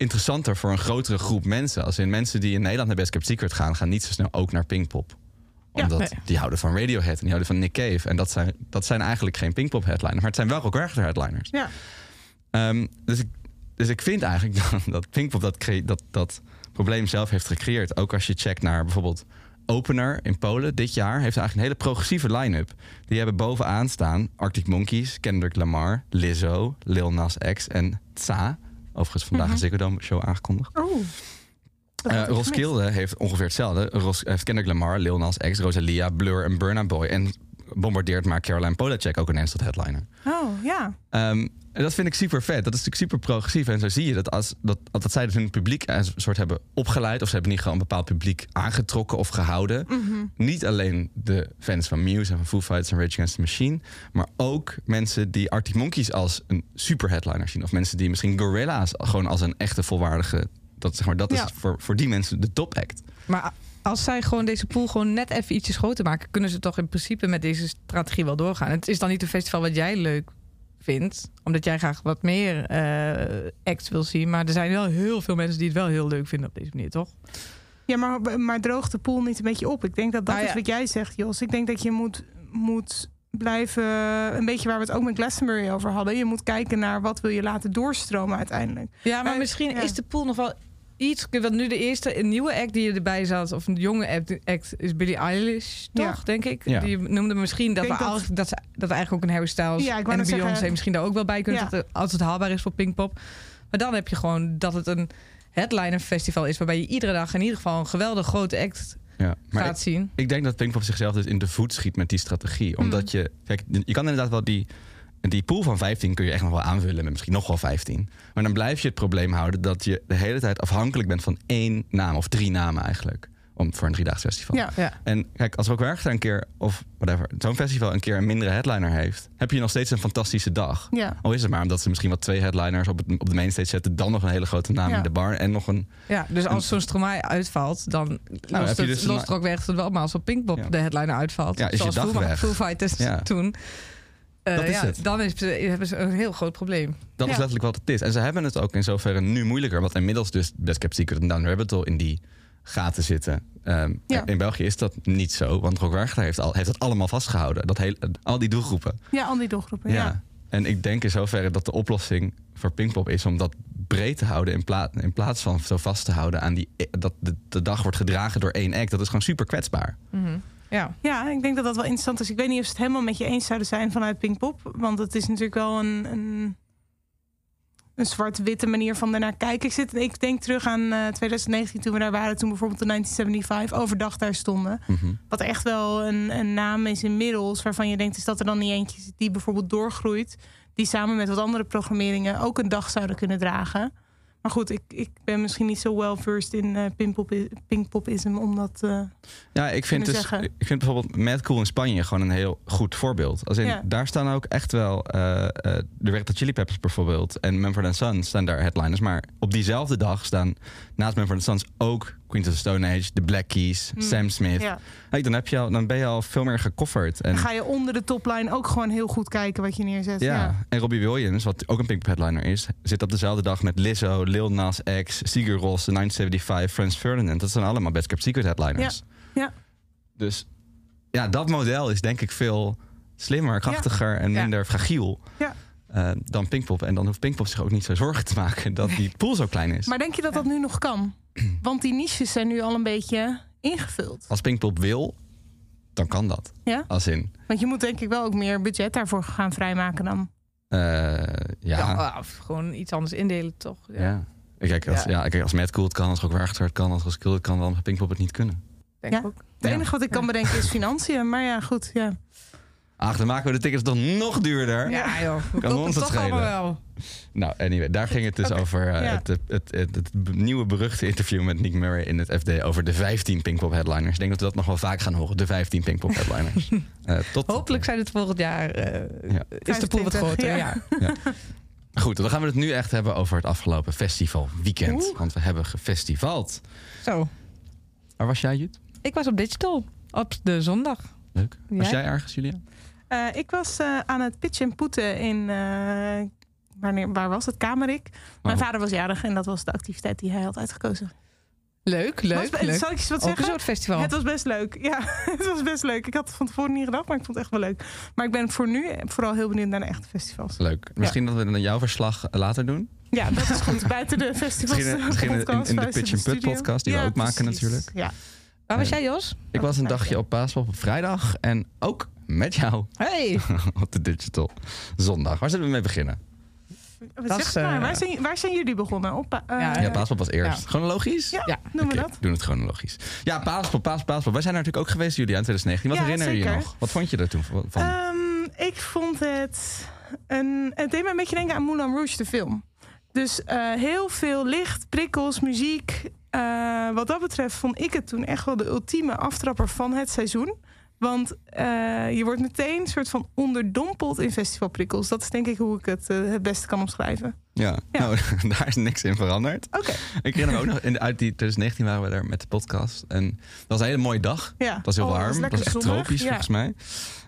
interessanter voor een grotere groep mensen. Als in mensen die in Nederland naar Best Kept Secret gaan, gaan niet zo snel ook naar Pinkpop. Ja, Omdat nee. die houden van Radiohead en die houden van Nick Cave. En dat zijn, dat zijn eigenlijk geen Pinkpop headliners, maar het zijn wel Werchter headliners. Ja. Ehm, dus, ik, dus ik vind eigenlijk (laughs) dat, dat Pinkpop dat, dat, dat probleem zelf heeft gecreëerd. Ook als je checkt naar bijvoorbeeld Opener in Polen dit jaar... heeft eigenlijk een hele progressieve line-up. Die hebben bovenaan staan Arctic Monkeys, Kendrick Lamar... Lizzo, Lil Nas X en Tsa. Overigens vandaag een Ziggo Dome show aangekondigd. Oh. Dat Eh. Roskilde heeft ongeveer hetzelfde. Ros, heeft Kendrick Lamar, Lil Nas X, Rosalia, Blur en Burna Boy. En bombardeert maar Caroline Polachek ook ineens tot headliner. Oh, ja. Ehm, en dat vind ik super vet. Dat is natuurlijk super progressief. En zo zie je dat als dat, dat zij dus hun publiek een soort hebben opgeleid. Of ze hebben niet gewoon een bepaald publiek aangetrokken of gehouden. Mhm. Niet alleen de fans van Muse en van Foo Fighters en Rage Against the Machine. Maar ook mensen die Arctic Monkeys als een super headliner zien. Of mensen die misschien Gorilla's gewoon als een echte volwaardige. Dat, zeg maar, dat Ja. is voor, voor die mensen de top act. Maar als zij gewoon deze pool gewoon net even ietsjes groter maken, kunnen ze toch in principe met deze strategie wel doorgaan. Het is dan niet een festival wat jij leuk vindt, omdat jij graag wat meer eh, acts wil zien. Maar er zijn wel heel veel mensen die het wel heel leuk vinden op deze manier, toch? Ja, maar, maar droogt de pool niet een beetje op? Ik denk dat dat Nou is ja. wat jij zegt, Jos. Ik denk dat je moet, moet blijven... Een beetje waar we het ook met Glastonbury over hadden. Je moet kijken naar wat wil je laten doorstromen uiteindelijk. Ja, maar Eh, misschien ja. is de pool nog wel iets. Want nu de eerste een nieuwe act die erbij zat, of een jonge act, is Billie Eilish, toch? Ja. Denk ik. Ja. Die noemde misschien dat, Ik we al, dat- ze, dat we eigenlijk ook een Harry Styles Ja, ik en Beyoncé zeggen- misschien daar ook wel bij kunnen Ja. zetten, als het haalbaar is voor Pinkpop. Maar dan heb je gewoon dat het een headliner festival is, waarbij je iedere dag in ieder geval een geweldig grote act Ja. Maar gaat zien. Ik denk dat Pinkpop zichzelf dus in de voet schiet met die strategie. Hmm. Omdat je, kijk, je kan inderdaad wel die, die pool van 15 kun je echt nog wel aanvullen met misschien nog wel 15. Maar dan blijf je het probleem houden dat je de hele tijd afhankelijk bent van één naam of drie namen eigenlijk. Om, voor een driedaags festival. Ja. Ja. En kijk, als Rock Werchter een keer, of whatever, zo'n festival een keer een mindere headliner heeft, heb je nog steeds een fantastische dag. Ja. Al is het maar omdat ze misschien wat twee headliners op, het, op de mainstage zetten, dan nog een hele grote naam in de bar en nog een. Ja, dus als zo'n Stromae uitvalt, dan lost, heb je het, dus lost er ook weg het wel. Maar als op Pinkpop de headliner uitvalt, Ja, is je zoals dag Foo, weg. Foo Fighters toen, eh, Dat is ja, het. dan is, hebben ze een heel groot probleem. Dat is letterlijk wat het is. En ze hebben het ook in zoverre nu moeilijker. Want inmiddels dus Best Kept Secret en Down Rabbit Hole in die gaten zitten. Ehm, Ja. In België is dat niet zo, want Rock Werchter heeft, al, heeft dat allemaal vastgehouden. Dat hele, al die doelgroepen. Ja, al die doelgroepen. Ja. En ik denk in zoverre dat de oplossing voor Pinkpop is om dat breed te houden in, pla- in plaats van zo vast te houden aan die dat de, de dag wordt gedragen door één act. Dat is gewoon super kwetsbaar. Mhm. Ja. Ja, ik denk dat dat wel interessant is. Ik weet niet of ze het helemaal met je eens zouden zijn vanuit Pinkpop. Want het is natuurlijk wel een, een, een zwart-witte manier van daarnaar kijken. Ik, zit, ik denk terug aan eh, 2019 toen we daar waren. Toen bijvoorbeeld de 1975 overdag daar stonden. Mhm. Wat echt wel een, een naam is inmiddels. Waarvan je denkt, is dat er dan niet eentje die bijvoorbeeld doorgroeit. Die samen met wat andere programmeringen ook een dag zouden kunnen dragen. Maar goed, ik, ik ben misschien niet zo well versed in eh Pinkpop, Pinkpopism om dat... eh, Ja, ik vind, dus, ik vind bijvoorbeeld Mad Cool in Spanje gewoon een heel goed voorbeeld. Als in, Ja. Daar staan ook echt wel eh, de Red Chili Peppers bijvoorbeeld en Mumford Sons staan daar headliners. Maar op diezelfde dag staan naast Mumford Sons ook Queens of the Stone Age, The Black Keys, Hmm. Sam Smith. ja. Hey, dan, heb je al, dan ben je al veel meer gekofferd. En, Dan ga je onder de topline ook gewoon heel goed kijken wat je neerzet. ja. Ja. en Robbie Williams, wat ook een Pink headliner is, zit op dezelfde dag met Lizzo, Lil Nas X, Sigur Rós, The 1975, Franz Ferdinand. Dat zijn allemaal Best Kept Secret headliners. Ja. Dus ja, dat model is denk ik veel slimmer, krachtiger en Ja. minder fragiel Ja. Eh, dan Pinkpop. En dan hoeft Pinkpop zich ook niet zo zorgen te maken dat die pool zo klein is. Maar denk je dat dat nu nog kan? Want die niches zijn nu al een beetje ingevuld. Als Pinkpop wil, dan kan dat. Ja? Als in, Want je moet denk ik wel ook meer budget daarvoor gaan vrijmaken dan. eh, ja, Ja, of gewoon iets anders indelen, toch? Ja, Kijk, als, ja. Ja. kijk, als Matt Cool het kan, als Rock Werchter het kan, als Roskilde het kan, dan Pinkpop het niet kunnen. denk ik ook. Het Ja. enige wat ik kan bedenken is financiën. Maar ja, goed. Ja. Ach, dan maken we de tickets toch nog duurder. Ja, joh. We Kan ons het toch allemaal schelen. wel. Nou, anyway, daar ging het dus over eh, ja. het, het, het, nieuwe beruchte interview met Nick Murray in het FD over de 15 Pinkpop headliners. Ik denk dat we dat nog wel vaak gaan horen, de 15 Pinkpop headliners. (laughs) Eh, tot, Hopelijk zijn het volgend jaar. eh, Ja. Is de pool wat 25, groter? ja. Ja. Goed, dan gaan we het nu echt hebben over het afgelopen festivalweekend. Oeh. Want we hebben gefestivald. Zo. Waar was jij, Jut? Ik was op digital. Op de zondag. Leuk. Was jij ergens, Julia? Eh, ik was eh, aan het pitchen en poeten in... eh, wanneer, waar was het? Kamerik. Mijn Oh. vader was jarig en dat was de activiteit die hij had uitgekozen. Leuk, leuk, Was- leuk. Zal ik eens wat Ook een zeggen? soort festival. Het was best leuk. Ja, (laughs) het was best leuk. Ik had het van tevoren niet gedacht, maar ik vond het echt wel leuk. Maar ik ben voor nu vooral heel benieuwd naar de echte festivals. Leuk. Misschien dat we dan jouw verslag later doen. Ja, dat is goed. Buiten de (laughs) festivals. Misschien, misschien in, podcast, in de Pitch and Put studio. podcast, die Ja, we ook maken natuurlijk. Ja. Waar was jij, Jos? Ik was een dagje op Paaspop op vrijdag en ook met jou Hey. (laughs) op de Digital zondag. Waar zullen we mee beginnen? Dat is, maar, eh, waar, zijn, waar zijn jullie begonnen? Op, eh, Ja, Ja, Paaspop was eerst. Ja. Chronologisch? Ja, Ja. doen we dat? doen het chronologisch. Ja, Paaspop, Paaspop, Paaspop. Wij zijn er natuurlijk ook geweest, Julia, in 2019. Wat Ja, herinner je je nog? Wat vond je er toen van? Ehm, ik vond het... Een, het deed me een beetje denken aan Moulin Rouge, de film. Dus eh, heel veel licht, prikkels, muziek. Eh, wat dat betreft vond ik het toen echt wel de ultieme aftrapper van het seizoen. Want eh, je wordt meteen een soort van onderdompeld in festivalprikkels. Dat is denk ik hoe ik het eh, het beste kan omschrijven. ja, ja. Nou, (laughs) daar is niks in veranderd. Oké, Ik herinner me ook nog, in, uit die 2019 waren we daar met de podcast. En dat was een hele mooie dag. ja. Het was heel Oh, warm. Het was echt zonnig. tropisch, Ja. volgens mij.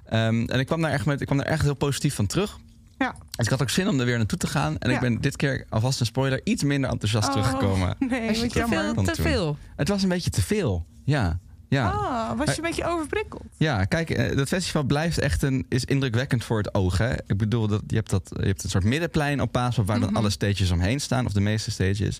Ehm, en ik kwam daar echt met, ik kwam daar echt heel positief van terug. Ja. Dus ik had ook zin om er weer naartoe te gaan. En Ja. ik ben dit keer, alvast een spoiler, iets minder enthousiast Oh, teruggekomen. Nee, te veel? Te veel. Het was een beetje te veel. Ja. Ja. Ah, was je een beetje overprikkeld? Ja, kijk, eh, dat festival blijft echt een, is indrukwekkend voor het oog. Hè? Ik bedoel, dat, je, hebt dat, je hebt een soort middenplein op Paaspop waar Mhm. dan alle stages omheen staan, of de meeste stages.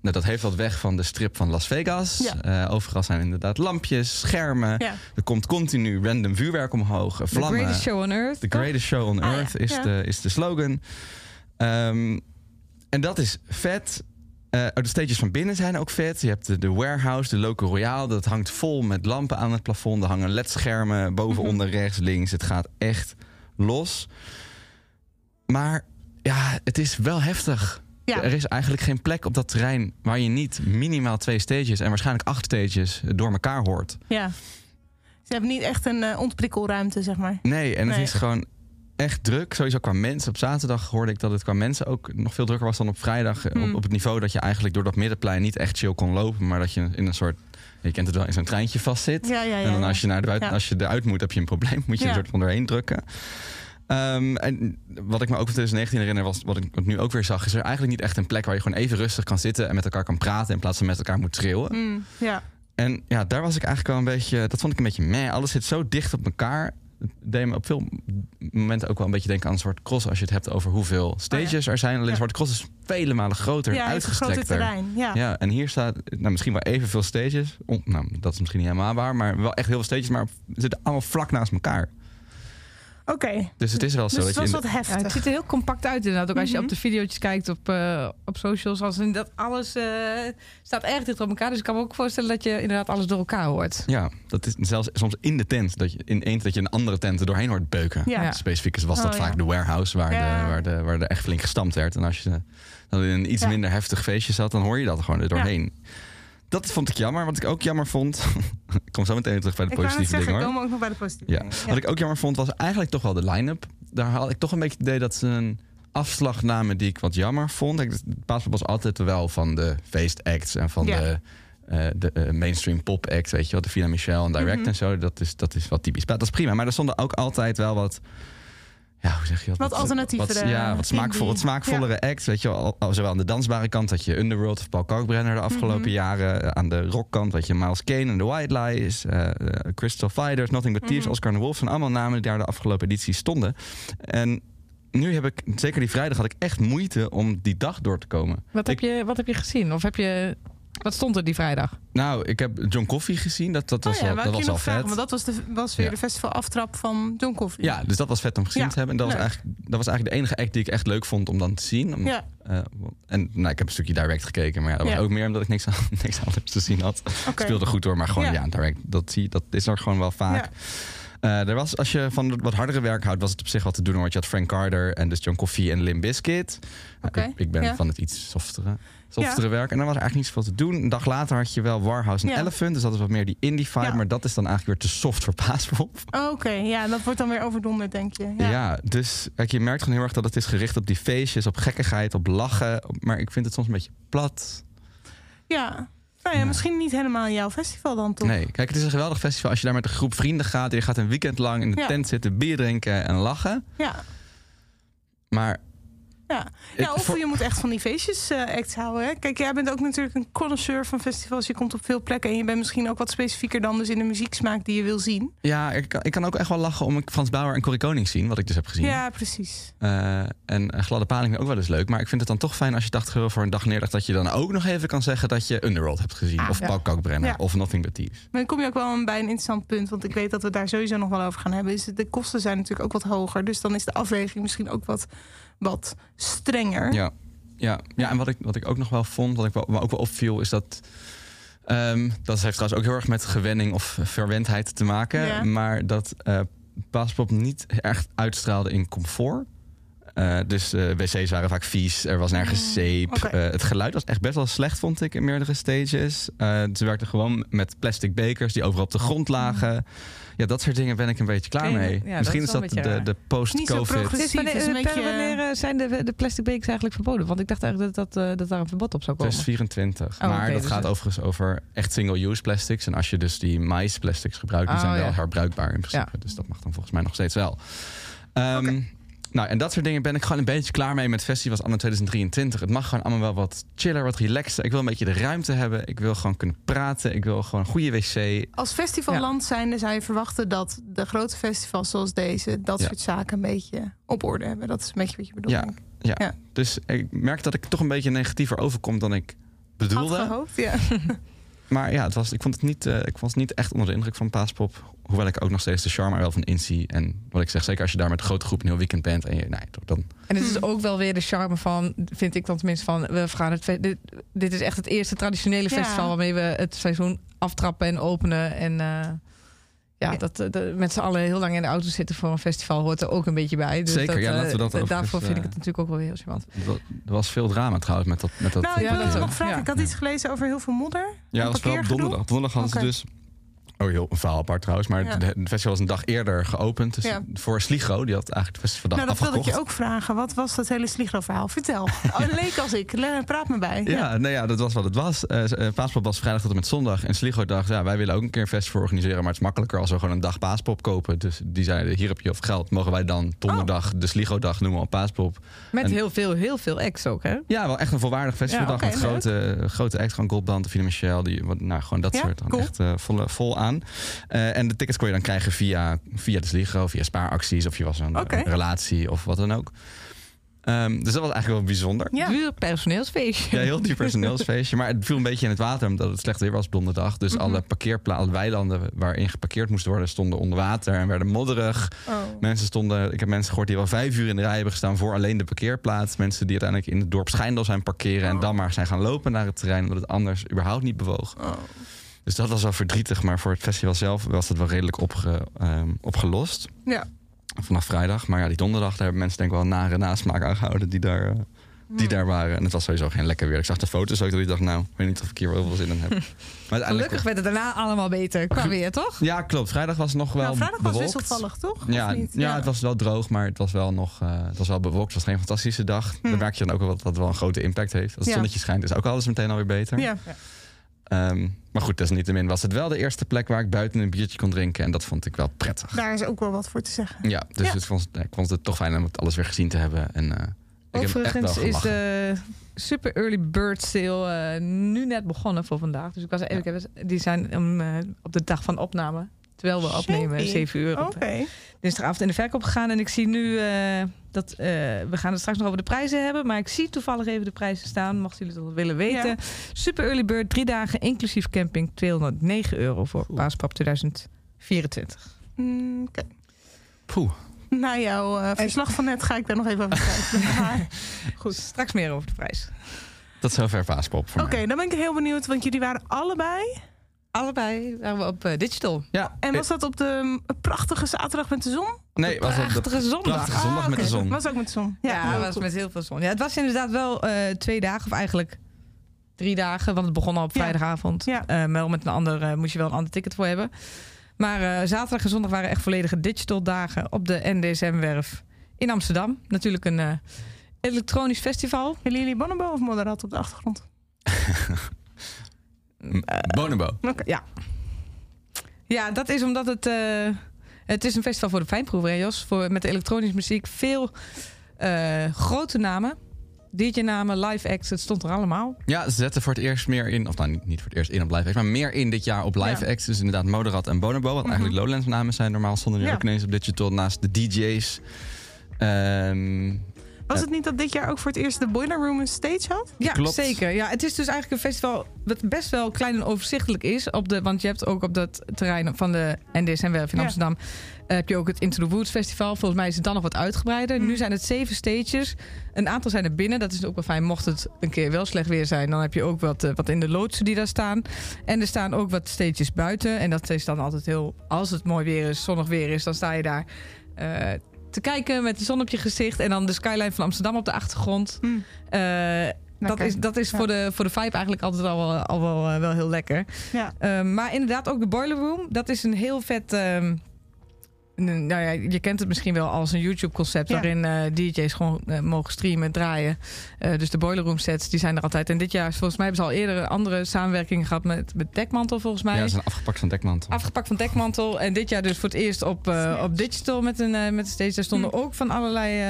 Nou, dat heeft wat weg van de strip van Las Vegas. Ja. Eh, overal zijn inderdaad lampjes, schermen. Ja. Er komt continu random vuurwerk omhoog, eh, The vlammen. greatest show on earth. The greatest show on Ah, ja. is, de, is de slogan. Ehm, en dat is vet. Eh, de stages van binnen zijn ook vet. Je hebt de, de warehouse, de Loco Royale. Dat hangt vol met lampen aan het plafond. Er hangen ledschermen boven, Mhm. onder, rechts, links. Het gaat echt los. Maar ja, het is wel heftig. Ja. Er is eigenlijk geen plek op dat terrein waar je niet minimaal twee stages en waarschijnlijk acht stages door elkaar hoort. Ja. Ze hebben niet echt een eh, ontprikkelruimte, zeg maar. Nee, en het is gewoon echt druk. Sowieso qua mensen. Op zaterdag hoorde ik dat het qua mensen ook nog veel drukker was dan op vrijdag. Eh, Op, Hmm. op het niveau dat je eigenlijk door dat middenplein niet echt chill kon lopen. Maar dat je in een soort, je kent het wel, in zo'n treintje vastzit. Ja, ja, ja. en dan als je, naar de buiten, als je eruit moet, heb je een probleem. (laughs) Moet je een soort van doorheen drukken. Ehm, en wat ik me ook van 2019 herinner was, wat ik nu ook weer zag, is er eigenlijk niet echt een plek waar je gewoon even rustig kan zitten en met elkaar kan praten in plaats van met elkaar moet schreeuwen. Mm, ja. En ja, daar was ik eigenlijk wel een beetje... Dat vond ik een beetje meh. Alles zit zo dicht op elkaar. Deed me op veel momenten ook wel een beetje denken aan Zwarte Cross... als je het hebt over hoeveel stages er zijn. Alleen Oh Ja. Zwarte Cross is vele malen groter en Ja, een uitgestrekter. terrein. Ja. En hier staat nou, misschien wel evenveel stages. On- nou, dat is misschien niet helemaal waar, maar wel echt heel veel stages. Maar ze zitten allemaal vlak naast elkaar. Oké, Dus het is wel zo dus dat het was wat de- Ja, het heftig. ziet er heel compact uit inderdaad. Ook als je Mhm. op de video's kijkt op, eh, op socials. Als in dat alles eh, staat erg dicht op elkaar. Dus ik kan me ook voorstellen dat je inderdaad alles door elkaar hoort. Ja, dat is zelfs soms in de tent. Dat je in één dat je een andere tent er doorheen hoort beuken. Ja. Ja. Specifiek is- was dat Oh, vaak ja. de warehouse waar, Ja. de, waar, de, waar er echt flink gestampt werd. En als je dan in een iets Ja. minder heftig feestje zat, dan hoor je dat gewoon er doorheen. Dat vond ik jammer. Wat ik ook jammer vond. (laughs) ik kom zo meteen terug bij de Ik positieve zeggen, dingen ik kom ook nog bij de positieve Ja. dingen. Wat ik ook jammer vond was eigenlijk toch wel de line-up. Daar had ik toch een beetje het idee dat ze een afslag namen die ik wat jammer vond. Ik, Paaspop was altijd wel van de feestacts en van Ja. de, eh, de eh, mainstream pop act, weet je wel, de Vina Michel en Direct Mhm. en zo. Dat is, dat is wat typisch. Dat is prima. Maar er stonden ook altijd wel wat. Ja, hoe zeg je dat? Wat alternatievere Wat, ja, wat, smaakvol, wat indie. smaakvollere acts. Weet je wel, Al- zowel aan de dansbare kant had je Underworld of Paul Kalkbrenner de afgelopen Mhm. jaren. Eh, Aan de rockkant had je Miles Kane en The White Lies. eh, eh, Crystal Fighters, Nothing But Thieves, Mhm. Oscar the Wolf. zijn allemaal namen die daar de afgelopen editie stonden. En nu heb ik, zeker die vrijdag, had ik echt moeite om die dag door te komen. Wat, heb je, wat heb je gezien? Of heb je, wat stond er die vrijdag? Nou, ik heb John Coffee gezien. Dat, dat was Oh ja, wel, wou dat was vragen, vet. want dat was, de, was weer Ja. de festivalaftrap van John Coffee. Ja, dus dat was vet om gezien Ja, te hebben. En dat was, eigenlijk, dat was eigenlijk de enige act die ik echt leuk vond om dan te zien. Om- Ja, eh, en nou, ik heb een stukje direct gekeken, maar ja, dat was Ja. ook meer omdat ik niks, aan, (laughs) niks anders te zien had. oké. Speelde goed hoor, maar gewoon Ja. ja, direct, dat, zie, dat is er gewoon wel vaak. Eh, er was, als je van het wat hardere werk houdt, was het op zich wat te doen. Want je had Frank Carter en dus John Coffee en Limp Bizkit. Oké, Ik, ik ben ja. van het iets softere, softere werk. En dan was er eigenlijk niet zoveel te doen. Een dag later had je wel Warhouse en Ja. Elephant. Dus dat is wat meer die indie vibe. Maar dat is dan eigenlijk weer te soft voor Paaspop. Oké, ja, dat wordt dan weer overdonderd, denk je. Ja. Ja. dus kijk, je merkt gewoon heel erg dat het is gericht op die feestjes, op gekkigheid, op lachen. Maar ik vind het soms een beetje plat. ja. Nou ja, Ja. misschien niet helemaal jouw festival dan toch? Nee, kijk, het is een geweldig festival als je daar met een groep vrienden gaat. Je gaat een weekend lang in de Ja. tent zitten, bier drinken en lachen. Ja, Maar ja. Ja of voor- je moet echt van die feestjes acts houden. Hè? Kijk, jij bent ook natuurlijk een connoisseur van festivals. Je komt op veel plekken en je bent misschien ook wat specifieker dan dus in de muzieksmaak die je wil zien. ja, ik kan, ik kan ook echt wel lachen om ik Frans Bauer en Corrie Koning zien, wat ik dus heb gezien. Ja, precies. Eh, en eh, gladde paling ook wel eens leuk. Maar ik vind het dan toch fijn als je 80 euro voor een dag neerlegt... dat je dan ook nog even kan zeggen dat je Underworld hebt gezien. Ah, of ja. Paul Kalkbrenner. Ja. Of Nothing But Thieves. Maar dan kom je ook wel bij een interessant punt. Want ik weet dat we daar sowieso nog wel over gaan hebben. Is de kosten zijn natuurlijk ook wat hoger. Dus dan is de afweging misschien ook wat, wat strenger. Ja, ja, ja en wat ik, wat ik ook nog wel vond, wat ik wel, ook wel opviel, is dat. ehm, dat heeft trouwens ook heel erg met gewenning of verwendheid te maken. Ja. Maar dat eh Paaspop niet echt uitstraalde in comfort. Eh, dus eh, wc's waren vaak vies, er was nergens Mm, zeep. het geluid was echt best wel slecht, vond ik, in meerdere stages. Ze werkten gewoon met plastic bekers die overal op de grond lagen. Ja, dat soort dingen ben ik een beetje klaar mee. ja, Misschien dat is dat de, de Niet zo post-COVID. progressief. Sinds wanneer, is een beetje- wanneer eh, zijn de, de plastic bekers eigenlijk verboden? Want ik dacht eigenlijk dat, dat, eh, dat daar een verbod op zou komen. 2024. Oh, maar dat dus gaat overigens over echt single-use plastics. En als je dus die mais plastics gebruikt, die Oh, zijn wel ja. herbruikbaar in principe. Dus dat mag dan volgens mij nog steeds wel. Ehm. Nou, en dat soort dingen ben ik gewoon een beetje klaar mee met festivals anno 2023. Het mag gewoon allemaal wel wat chiller, wat relaxter. Ik wil een beetje de ruimte hebben. Ik wil gewoon kunnen praten. Ik wil gewoon een goede wc. Als festivalland zijnde zou je verwachten dat de grote festivals zoals deze... dat Ja. soort zaken een beetje op orde hebben. Dat is een beetje wat je bedoelt. Ja. Ja. Ja. Dus ik merk dat ik toch een beetje negatiever overkom dan ik Had bedoelde. gehoopt, ja. (laughs) Maar ja, het was, ik, vond het niet, eh, ik was niet echt onder de indruk van Paaspop. Hoewel ik ook nog steeds de charme er wel van inzie. En wat ik zeg, zeker als je daar met een grote groep een heel weekend bent. En je, nee, toch, dan, En het is Hmm. ook wel weer de charme van, vind ik dan tenminste van, we gaan het, dit, dit is echt het eerste traditionele Ja. festival waarmee we het seizoen aftrappen en openen. En eh, ja, Ja. dat eh, de, met z'n allen heel lang in de auto zitten voor een festival hoort er ook een beetje bij. Dus Zeker, dat, ja, eh, laten we dat Daarvoor vind ik het natuurlijk ook wel weer heel charmant. er was veel drama trouwens met dat. Met dat Nou, ik Ja, wil nog vragen. Ik had iets gelezen over heel veel modder. ja, dat was parkeergedoe. donderdag. Donderdag hadden ze dus Oh, heel een verhaal apart trouwens. Maar Ja. de- het festival was een dag eerder geopend. Dus Ja. voor Sligo, die had eigenlijk de festivaldag Nou, dat wilde ik je ook vragen. Wat was dat hele Sligo-verhaal? Vertel. (laughs) Oh, leek als ik. Le- Praat me bij. Ja, nou ja, dat was wat het was. Eh eh, Paaspop was vrijdag tot en met zondag. En Sligo dacht, ja, wij willen ook een keer een festival organiseren. Maar het is makkelijker als we gewoon een dag Paaspop kopen. Dus die zeiden, hier heb je of geld. Mogen wij dan donderdag de Sligo-dag noemen op Paaspop? Met En- heel veel, heel veel acts ook, hè? Ja, wel echt een volwaardig festivaldag. Ja, met grote, grote acts, gewoon Goldband, Davina Michel. Die, wat, nou, gewoon dat Ja, soort. Dan cool. echt eh, volle, vol aan. Eh, en de tickets kon je dan krijgen via, via de Sligo, via spaaracties. Of je was een, relatie of wat dan ook. Ehm, dus dat was eigenlijk wel bijzonder. Ja. Duur personeelsfeestje. Ja, heel duur (laughs) personeelsfeestje. Maar het viel een beetje in het water omdat het slecht weer was op donderdag. Dus Mhm. alle parkeerplaatsen, alle weilanden waarin geparkeerd moest worden, stonden onder water en werden modderig. Oh. Mensen stonden, ik heb mensen gehoord die wel vijf uur in de rij hebben gestaan voor alleen de parkeerplaats. Mensen die uiteindelijk in het dorp Schijndel zijn parkeren en Oh. dan maar zijn gaan lopen naar het terrein, omdat het anders überhaupt niet bewoog. Oh. Dus dat was wel verdrietig, maar voor het festival zelf was het wel redelijk opge, ehm, opgelost. Ja. Vanaf vrijdag. Maar ja, die donderdag, daar hebben mensen denk ik wel een nare nasmaak aan gehouden die daar, eh, die daar waren. En het was sowieso geen lekker weer. Ik zag de foto's ook dat ik dacht, nou, ik weet niet of ik hier wel veel zin in heb. (laughs) Maar uiteindelijk... Gelukkig werd het daarna allemaal beter. Qua weer, toch? Ja, klopt. Vrijdag was nog wel Nou, vrijdag was wisselvallig, toch? Ja, ja, het was wel droog, maar het was wel nog eh, het was wel bewolkt. Het was geen fantastische dag. Hmm. Dan merk je dan ook wel dat dat wel een grote impact heeft. Als het Ja. zonnetje schijnt, is ook alles meteen alweer beter. Ja. Ehm, maar goed, desalniettemin was het wel de eerste plek waar ik buiten een biertje kon drinken. En dat vond ik wel prettig. daar is ook wel wat voor te zeggen. Ja, dus Ja. Het vond, ik vond het toch fijn om het alles weer gezien te hebben. En, eh, ik heb echt wel Overigens is gelachen. de super early bird sale eh, nu net begonnen voor vandaag. Dus ik was even, heb- die zijn om, eh, op de dag van opname. Terwijl we opnemen, Shady. 7 uur Oké. Dinsdagavond in de verkoop gegaan. En ik zie nu eh, dat eh, we gaan het straks nog over de prijzen hebben. Maar ik zie toevallig even de prijzen staan. Mochten jullie het wel willen weten. Ja. Super early bird, drie dagen inclusief camping. 209 euro voor Paaspap 2024. Mm, Oké. Poeh. Na jouw eh, verslag van net ga ik daar nog even over kijken. (laughs) Maar- Goed, straks meer over de prijs. Tot zover Paaspop voor Oké, dan ben ik heel benieuwd, want jullie waren allebei. Allebei waren we op eh, digital. Ja, En was dat op de mm, prachtige zaterdag met de zon? nee, was de Prachtige zondag. prachtige zondag Ah, met de oké. zon. Was ook met de zon. Ja, het was cool. met heel veel zon. Ja, het was inderdaad wel eh, twee dagen, of eigenlijk drie dagen, want het begon al op Ja. vrijdagavond. Ja. Eh, maar wel met een ander moest je wel een ander ticket voor hebben. Maar eh, zaterdag en zondag waren echt volledige digital dagen op de NDSM-werf in Amsterdam. Natuurlijk een eh, elektronisch festival. Willen jullie Bonobo of Moderat op de achtergrond? (laughs) Bonobo. Ja. Ja, dat is omdat het... eh, het is een festival voor de fijnproever, Jos? Voor, met elektronische muziek. Veel eh, grote namen. DJ-namen, live acts, het stond er allemaal. Ja, ze zetten voor het eerst meer in, of nou niet, voor het eerst in op live acts, maar meer in dit jaar op live Ja. acts. Dus inderdaad Moderat en Bonobo, wat eigenlijk Lowlands namen zijn. Normaal stonden die Ja. ook ineens op digital naast de DJ's. Ehm, Was het niet dat dit jaar ook voor het eerst de Boiler Room een stage had? Ja, Klopt. zeker. Ja, het is dus eigenlijk een festival wat best wel klein en overzichtelijk is. Op de, want je hebt ook op dat terrein van de NDSM-werf in Ja. Amsterdam... eh, heb je ook het Into the Woods Festival. Volgens mij is het dan nog wat uitgebreider. Mm. Nu zijn het zeven stages. Een aantal zijn er binnen. Dat is ook wel fijn. Mocht het een keer wel slecht weer zijn... dan heb je ook wat, eh, wat in de loodsen die daar staan. En er staan ook wat stages buiten. En dat is dan altijd heel... Als het mooi weer is, zonnig weer is... dan sta je daar... eh, te kijken met de zon op je gezicht en dan de skyline van Amsterdam op de achtergrond. Hmm. Eh, dat is, dat is Ja. voor, de, voor de vibe eigenlijk altijd al, wel- al wel, eh, wel heel lekker. Ja. Ehm, maar inderdaad ook de Boiler Room. Dat is een heel vet... ehm, nou ja, je kent het misschien wel als een YouTube-concept... Ja. waarin eh, DJ's gewoon eh, mogen streamen en draaien. Eh, dus de Boiler Room sets, die zijn er altijd. En dit jaar, volgens mij, hebben ze al eerder een andere samenwerking gehad... met, met Dekmantel, volgens mij. ja, ze zijn afgepakt van Dekmantel. Afgepakt van Dekmantel. En dit jaar dus voor het eerst op, op digital met een, met een stage. Daar stonden ook van allerlei,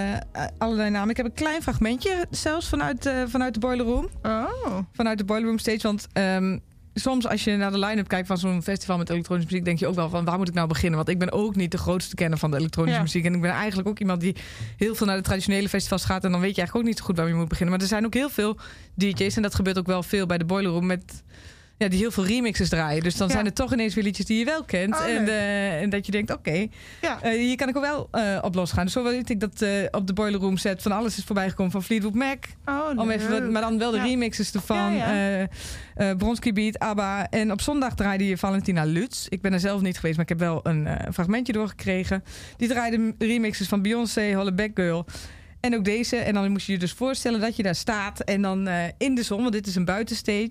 allerlei namen. Ik heb een klein fragmentje zelfs vanuit, vanuit de Boiler Room. Oh. Vanuit de Boiler Room stage. Want ehm, soms als je naar de line-up kijkt van zo'n festival met elektronische muziek... denk je ook wel van waar moet ik nou beginnen? Want ik ben ook niet de grootste kenner van de elektronische Ja. muziek. En ik ben eigenlijk ook iemand die heel veel naar de traditionele festivals gaat. En dan weet je eigenlijk ook niet zo goed waar je moet beginnen. Maar er zijn ook heel veel DJ's. En dat gebeurt ook wel veel bij de Boiler Room met... Ja, die heel veel remixes draaien. Dus dan Ja. zijn er toch ineens weer liedjes die je wel kent. Oh, en, eh, en dat je denkt, oké, Ja. eh, hier kan ik ook wel eh, op losgaan. Dus zo weet ik dat op de Boiler Room set van alles is voorbijgekomen. Van Fleetwood Mac, Oh, om even, wat- maar dan wel de Ja. remixes ervan. Bronski Beat, ABBA. En op zondag draaide je Valentina Lutz. Ik ben er zelf niet geweest, maar ik heb wel een fragmentje doorgekregen. Die draaide remixes van Beyoncé, Holle Back Girl. En ook deze. En dan moest je je dus voorstellen dat je daar staat. En dan in de zon, want dit is een buitenstage.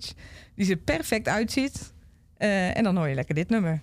Die er perfect uitziet. Eh, en dan hoor je lekker dit nummer.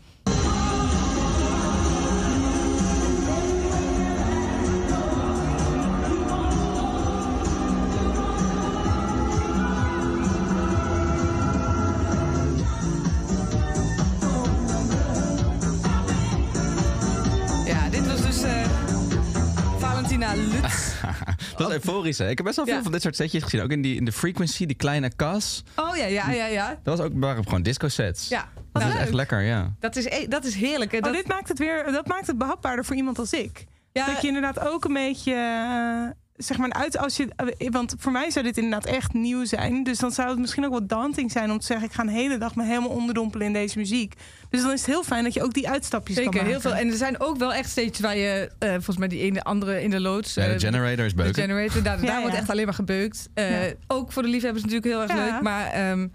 Euforisch, hè? Ik heb best wel veel Ja. van dit soort setjes gezien. Ook in, die, in de Frequency, die kleine kas. Oh ja, ja, ja, ja. Dat was ook waren gewoon disco sets. Ja, Dat is echt lekker, ja. Dat is, e- dat is heerlijk. hè. Oh, Dat, dit maakt het weer, dat maakt het behapbaarder voor iemand als ik. ja, Dat je inderdaad ook een beetje, eh, zeg maar, uit als je, eh, want voor mij zou dit inderdaad echt nieuw zijn. Dus dan zou het misschien ook wat daunting zijn om te zeggen, ik ga een hele dag me helemaal onderdompelen in deze muziek. Dus dan is het heel fijn dat je ook die uitstapjes kan Zeker, maken. heel veel. En er zijn ook wel echt steeds waar je, eh, volgens mij die ene andere in de loods. Ja, de eh, generator is de beuken. generator, daar, (laughs) Ja, daar wordt echt alleen maar gebeukt. Eh, Ja. Ook voor de liefhebbers natuurlijk heel erg Ja. leuk. Maar ehm,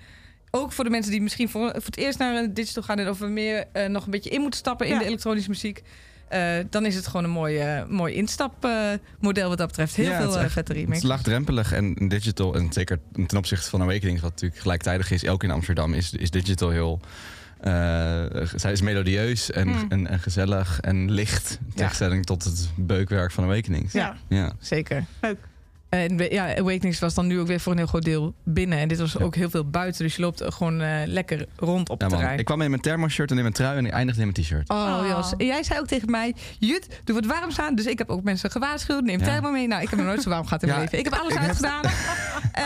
ook voor de mensen die misschien voor, voor het eerst naar een digital gaan... en of we meer nog een beetje in moeten stappen in Ja. de elektronische muziek... eh, dan is het gewoon een mooi, mooi instapmodel wat dat betreft. Heel Ja, het veel is eh, vette Het is laagdrempelig en digital, en zeker ten opzichte van Awakening, wat natuurlijk gelijktijdig is, ook in Amsterdam, is, is digital heel. eh, zij is melodieus en, Hmm. en, en gezellig en licht. In tegenstelling tot het beukwerk van Awakenings. Ja. Ja. Zeker. Leuk. En ja, Awakenings was dan nu ook weer voor een heel groot deel binnen. En dit was Ja. ook heel veel buiten. Dus je loopt gewoon eh, lekker rond op Ja, het terrein. Ik kwam in mijn thermoshirt en in mijn trui en ik eindigde in mijn t-shirt. Oh, Oh. Jos. En jij zei ook tegen mij: Jut, doe wat warm aan. Dus ik heb ook mensen gewaarschuwd. Neem Ja. thermo mee. Nou, ik heb nog nooit zo warm gehad in (laughs) mijn Ja, leven. Ik heb alles ik heb- uitgedaan. (laughs) Eh,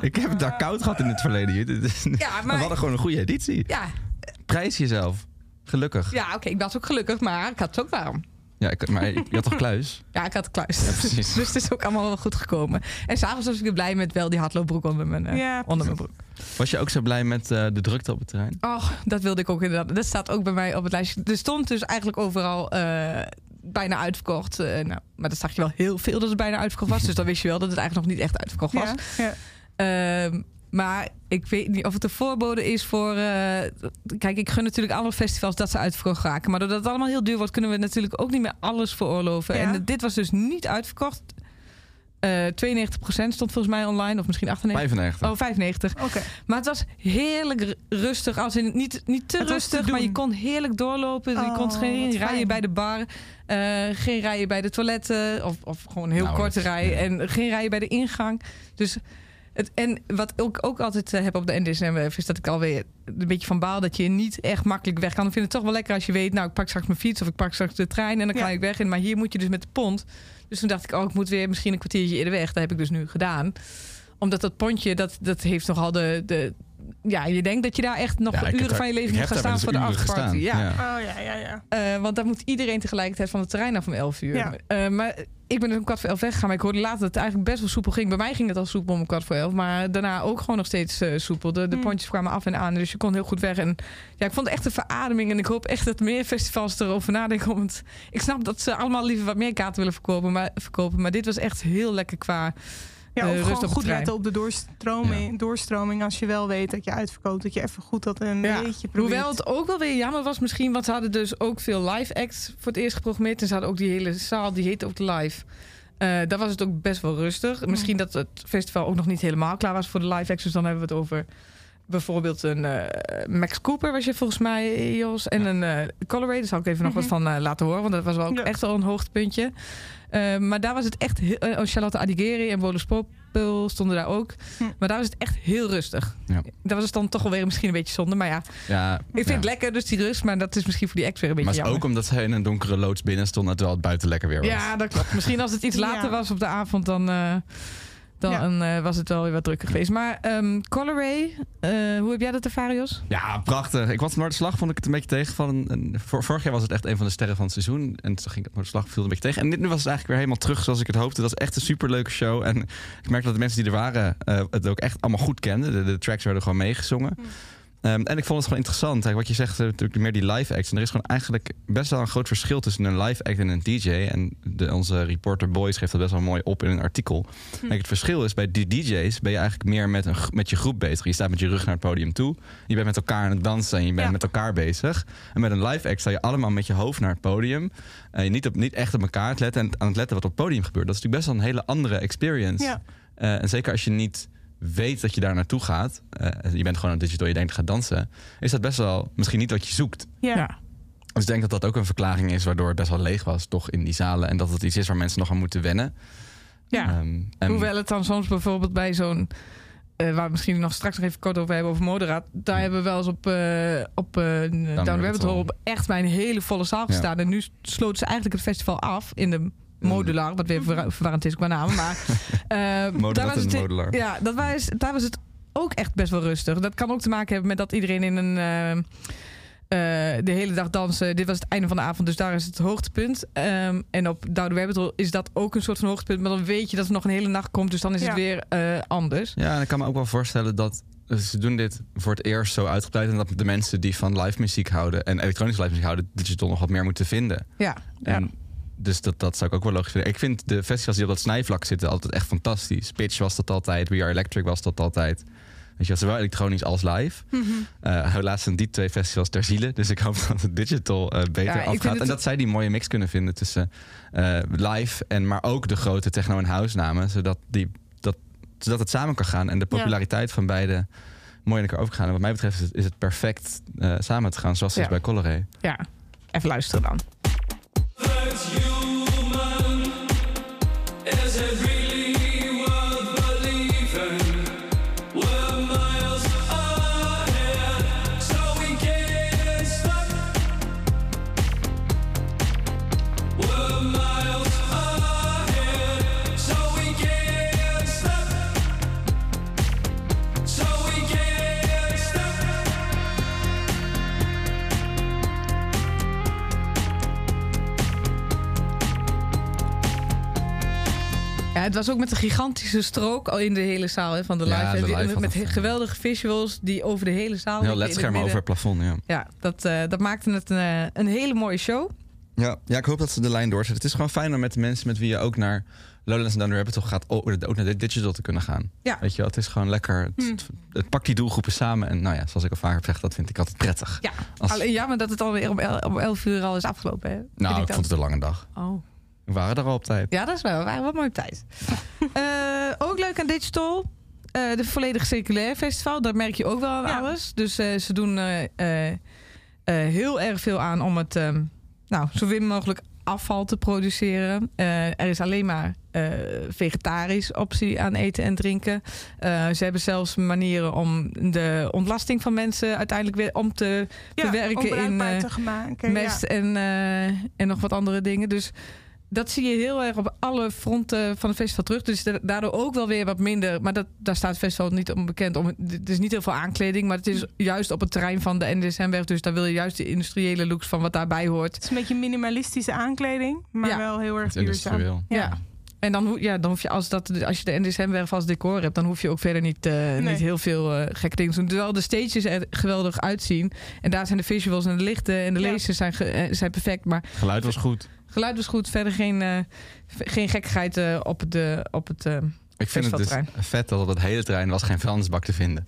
Ik heb het daar koud gehad in het verleden. Jut. Ja, We maar. hadden gewoon een goede editie. Ja, Prijs jezelf. Gelukkig. ja oké, ik was ook gelukkig, maar ik had het ook warm. Ja, ik, maar je had toch (laughs) kluis? Ja, ik had kluis. precies. (laughs) dus het is ook allemaal wel goed gekomen. En s'avonds was ik weer blij met wel die hardloopbroek onder mijn, eh, Ja, onder mijn broek. Was je ook zo blij met eh, de drukte op het terrein? Oh, dat wilde ik ook inderdaad. Dat staat ook bij mij op het lijstje. Er stond dus eigenlijk overal eh, bijna uitverkocht. Eh, nou, maar dat zag je wel heel veel dat het bijna uitverkocht was. Dus dan wist je wel dat het eigenlijk nog niet echt uitverkocht was. Ja, ja. Maar ik weet niet of het een voorbode is voor. eh, kijk, ik gun natuurlijk alle festivals dat ze uitverkocht raken. Maar doordat het allemaal heel duur wordt, kunnen we natuurlijk ook niet meer alles veroorloven. Ja. En dit was dus niet uitverkocht. Eh 92% stond volgens mij online, of misschien 98%. 95. Oh, 95. Oké. Maar het was heerlijk ru- rustig. Als in, niet, niet te Het was te rustig, maar je kon heerlijk doorlopen. je Oh, kon geen wat rijen fijn. bij de bar. eh, geen rijen bij de toiletten. Of, of gewoon heel Nou, korte ja. En geen rijen bij de ingang. Dus het, en wat ik ook, ook altijd eh, heb op de NDSM is dat ik alweer een beetje van baal dat je niet echt makkelijk weg kan. Ik vind het toch wel lekker als je weet, nou ik pak straks mijn fiets of ik pak straks de trein en dan Ja. kan ik weg. En, maar hier moet je dus met de pont. Dus toen dacht ik, oh ik moet weer misschien een kwartiertje eerder weg. Dat heb ik dus nu gedaan. Omdat dat pontje, dat, dat heeft nogal de, de... Ja, je denkt dat je daar echt nog Ja, uren daar- van je leven moet gaan staan wel voor de gestaan. Ja. Ja. Oh ja, ja, ja. Eh, want dan moet iedereen tegelijkertijd van het terrein af om 11 uur. Ja. Eh, maar ik ben dus om kwart voor elf weggegaan. Maar ik hoorde later dat het eigenlijk best wel soepel ging. Bij mij ging het al soepel om kwart voor elf. Maar daarna ook gewoon nog steeds eh, soepel. De, de Hmm. pontjes kwamen af en aan. Dus je kon heel goed weg. En ja, ik vond het echt een verademing. En ik hoop echt dat meer festivals erover nadenken. Om het, ik snap dat ze allemaal liever wat meer kaarten willen verkopen. Maar, verkopen, maar dit was echt heel lekker qua... Ja, of gewoon goed trein. letten op de doorstroming, doorstroming. Als je wel weet dat je uitverkoopt, dat je even goed dat een Ja. beetje probeert. Hoewel het ook wel weer jammer was misschien. Want ze hadden dus ook veel live acts voor het eerst geprogrammeerd. En ze hadden ook die hele zaal, die heette ook de live. Eh daar was het ook best wel rustig. Misschien dat het festival ook nog niet helemaal klaar was voor de live acts. Dus dan hebben we het over bijvoorbeeld een eh, Max Cooper was je volgens mij, Jos. En een eh Colorado. Daar zal ik even nog wat Mhm. van laten horen. Want dat was wel ook Ja. echt wel een hoogtepuntje. Eh, maar daar was het echt... heel- eh, Charlotte Adigeri en Popul stonden daar ook. Hm. Maar daar was het echt heel rustig. Ja. Dat was het dan toch wel weer misschien een beetje zonde. Maar ja, Ja, ik vind ja. het lekker, dus die rust. Maar dat is misschien voor die act weer een beetje Maar jammer. ook omdat zij in een donkere loods binnen stond, terwijl het buiten lekker weer was. Ja, dat klopt. Misschien als het iets (laughs) later Ja. was op de avond, dan, dan eh, was het wel weer wat drukker geweest. Maar ehm Coloray, eh, hoe heb jij dat ervaren, Jos? Ja, prachtig. Ik was op Noorderslag, vond ik het een beetje tegen. Van, een, vor- vorig jaar was het echt een van de sterren van het seizoen. En toen ging Noorderslag, viel het een beetje tegen. En dit nu was het eigenlijk weer helemaal terug zoals ik het hoopte. Het was echt een superleuke show. En ik merkte dat de mensen die er waren eh, het ook echt allemaal goed kenden. De, de tracks werden gewoon meegezongen. Ehm, en ik vond het gewoon interessant. Kijk, wat je zegt, eh, natuurlijk meer die live acts. En er is gewoon eigenlijk best wel een groot verschil tussen een live act en een DJ. En de, onze reporter Boys geeft dat best wel mooi op in een artikel. Kijk, het verschil is bij die DJ's ben je eigenlijk meer met, een, met je groep bezig. Je staat met je rug naar het podium toe. Je bent met elkaar aan het dansen en je bent Ja. met elkaar bezig. En met een live act sta je allemaal met je hoofd naar het podium. En je niet, op, niet echt op elkaar te letten en aan het letten wat op het podium gebeurt. Dat is natuurlijk best wel een hele andere experience. Ja. Eh, en zeker als je niet weet dat je daar naartoe gaat, eh, je bent gewoon een digital, je denkt gaat dansen, is dat best wel misschien niet wat je zoekt. Ja. Ja. Dus ik denk dat dat ook een verklaring is waardoor het best wel leeg was, toch in die zalen. En dat het iets is waar mensen nog aan moeten wennen. Ja. Ehm, en- Hoewel het dan soms bijvoorbeeld bij zo'n... eh, waar we misschien nog straks nog even kort over hebben, over Moderaat. Daar hebben we wel eens op, eh op eh Down Rabbit Rabbit Hole echt bij een hele volle zaal Ja. gestaan. En nu sloten ze eigenlijk het festival af in de modular. Wat weer ver- verwarrend is qua naam. Maar (laughs) eh, daar was en het, modular. Ja, dat was, daar was het ook echt best wel rustig. Dat kan ook te maken hebben met dat iedereen in een... eh, eh, de hele dag dansen. Dit was het einde van de avond, dus daar is het hoogtepunt. Ehm, en op Rabbit Hole is dat ook een soort van hoogtepunt. Maar dan weet je dat er nog een hele nacht komt, dus dan is Ja. het weer eh, anders. Ja, en ik kan me ook wel voorstellen dat ze doen dit voor het eerst zo uitgebreid. En dat de mensen die van live muziek houden en elektronische live muziek houden, digital nog wat meer moeten vinden. Ja, En dus dat, dat zou ik ook wel logisch vinden. Ik vind de festivals die op dat snijvlak zitten altijd echt fantastisch. Pitch was dat altijd, We Are Electric was dat altijd. Weet je, wel, zowel elektronisch als live. Mhm. Eh, helaas zijn die twee festivals ter ziele. Dus ik hoop (laughs) dat het digital eh, beter Ja, afgaat. En dat zij die mooie mix kunnen vinden tussen eh, live en maar ook de grote techno- en house namen. Zodat, die, dat, zodat het samen kan gaan. En de populariteit van beide mooi in elkaar overgaan. En wat mij betreft is het, perfect samen te gaan. Zoals het is bij Coloré. ja. Even luisteren dan. Is het was ook met een gigantische strook al in de hele zaal hè, van de Ja, live. de met geweldige visuals die over de hele zaal Heel ledschermen over het plafond, ja. Ja, dat, eh, dat maakte het een, eh, een hele mooie show. Ja, ja, ik hoop dat ze de lijn doorzetten. Het is gewoon fijn om met de mensen met wie je ook naar Lowlands en Down the Rabbit Hole gaat... ook naar de digital te kunnen gaan. Ja. Weet je wel, het is gewoon lekker... Het, Hm. het, het pakt die doelgroepen samen. En nou ja, zoals ik al vaker heb gezegd, dat vind ik altijd prettig. Ja, Als- alleen jammer dat het alweer om, el, om 11 uur al is afgelopen. Hè? Nou, ik dat. vond het een lange dag. Oh. We waren er al op tijd. Ja, dat is wel. We waren wel mooi op tijd. (laughs) Eh, ook leuk aan Digital. eh de volledig circulair festival. Daar merk je ook wel aan Ja. alles. Dus eh, ze doen eh, eh, eh, heel erg veel aan om het ehm, nou, zo min mogelijk afval te produceren. Eh, er is alleen maar eh, vegetarisch optie aan eten en drinken. Eh, ze hebben zelfs manieren om de ontlasting van mensen uiteindelijk weer om te Ja, verwerken in eh, te gemaakt. mest en, eh, en nog wat andere dingen. Dus dat zie je heel erg op alle fronten van het festival terug. Dus da- daardoor ook wel weer wat minder. Maar dat, daar staat het festival niet onbekend om. Het is niet heel veel aankleding, maar het is juist op het terrein van de NDSM-weg. Dus daar wil je juist de industriële looks van wat daarbij hoort. Het is een beetje minimalistische aankleding, maar Ja. wel heel erg Het duurzaam. industrieel. Ja. En dan, hoe- ja, dan hoef je, als, dat, als je de NDSM-werf als decor hebt, dan hoef je ook verder niet, eh, niet heel veel eh, gekke dingen te doen. Terwijl de stages er geweldig uitzien. En daar zijn de visuals en de lichten en de Ja. lasers zijn, eh, zijn perfect. Maar Geluid was goed. Geluid was goed, verder geen, v- geen gekkigheid eh, op, de, op het. eh, Ik vind het dus vet dat op het hele terrein was geen vuilnisbak te vinden.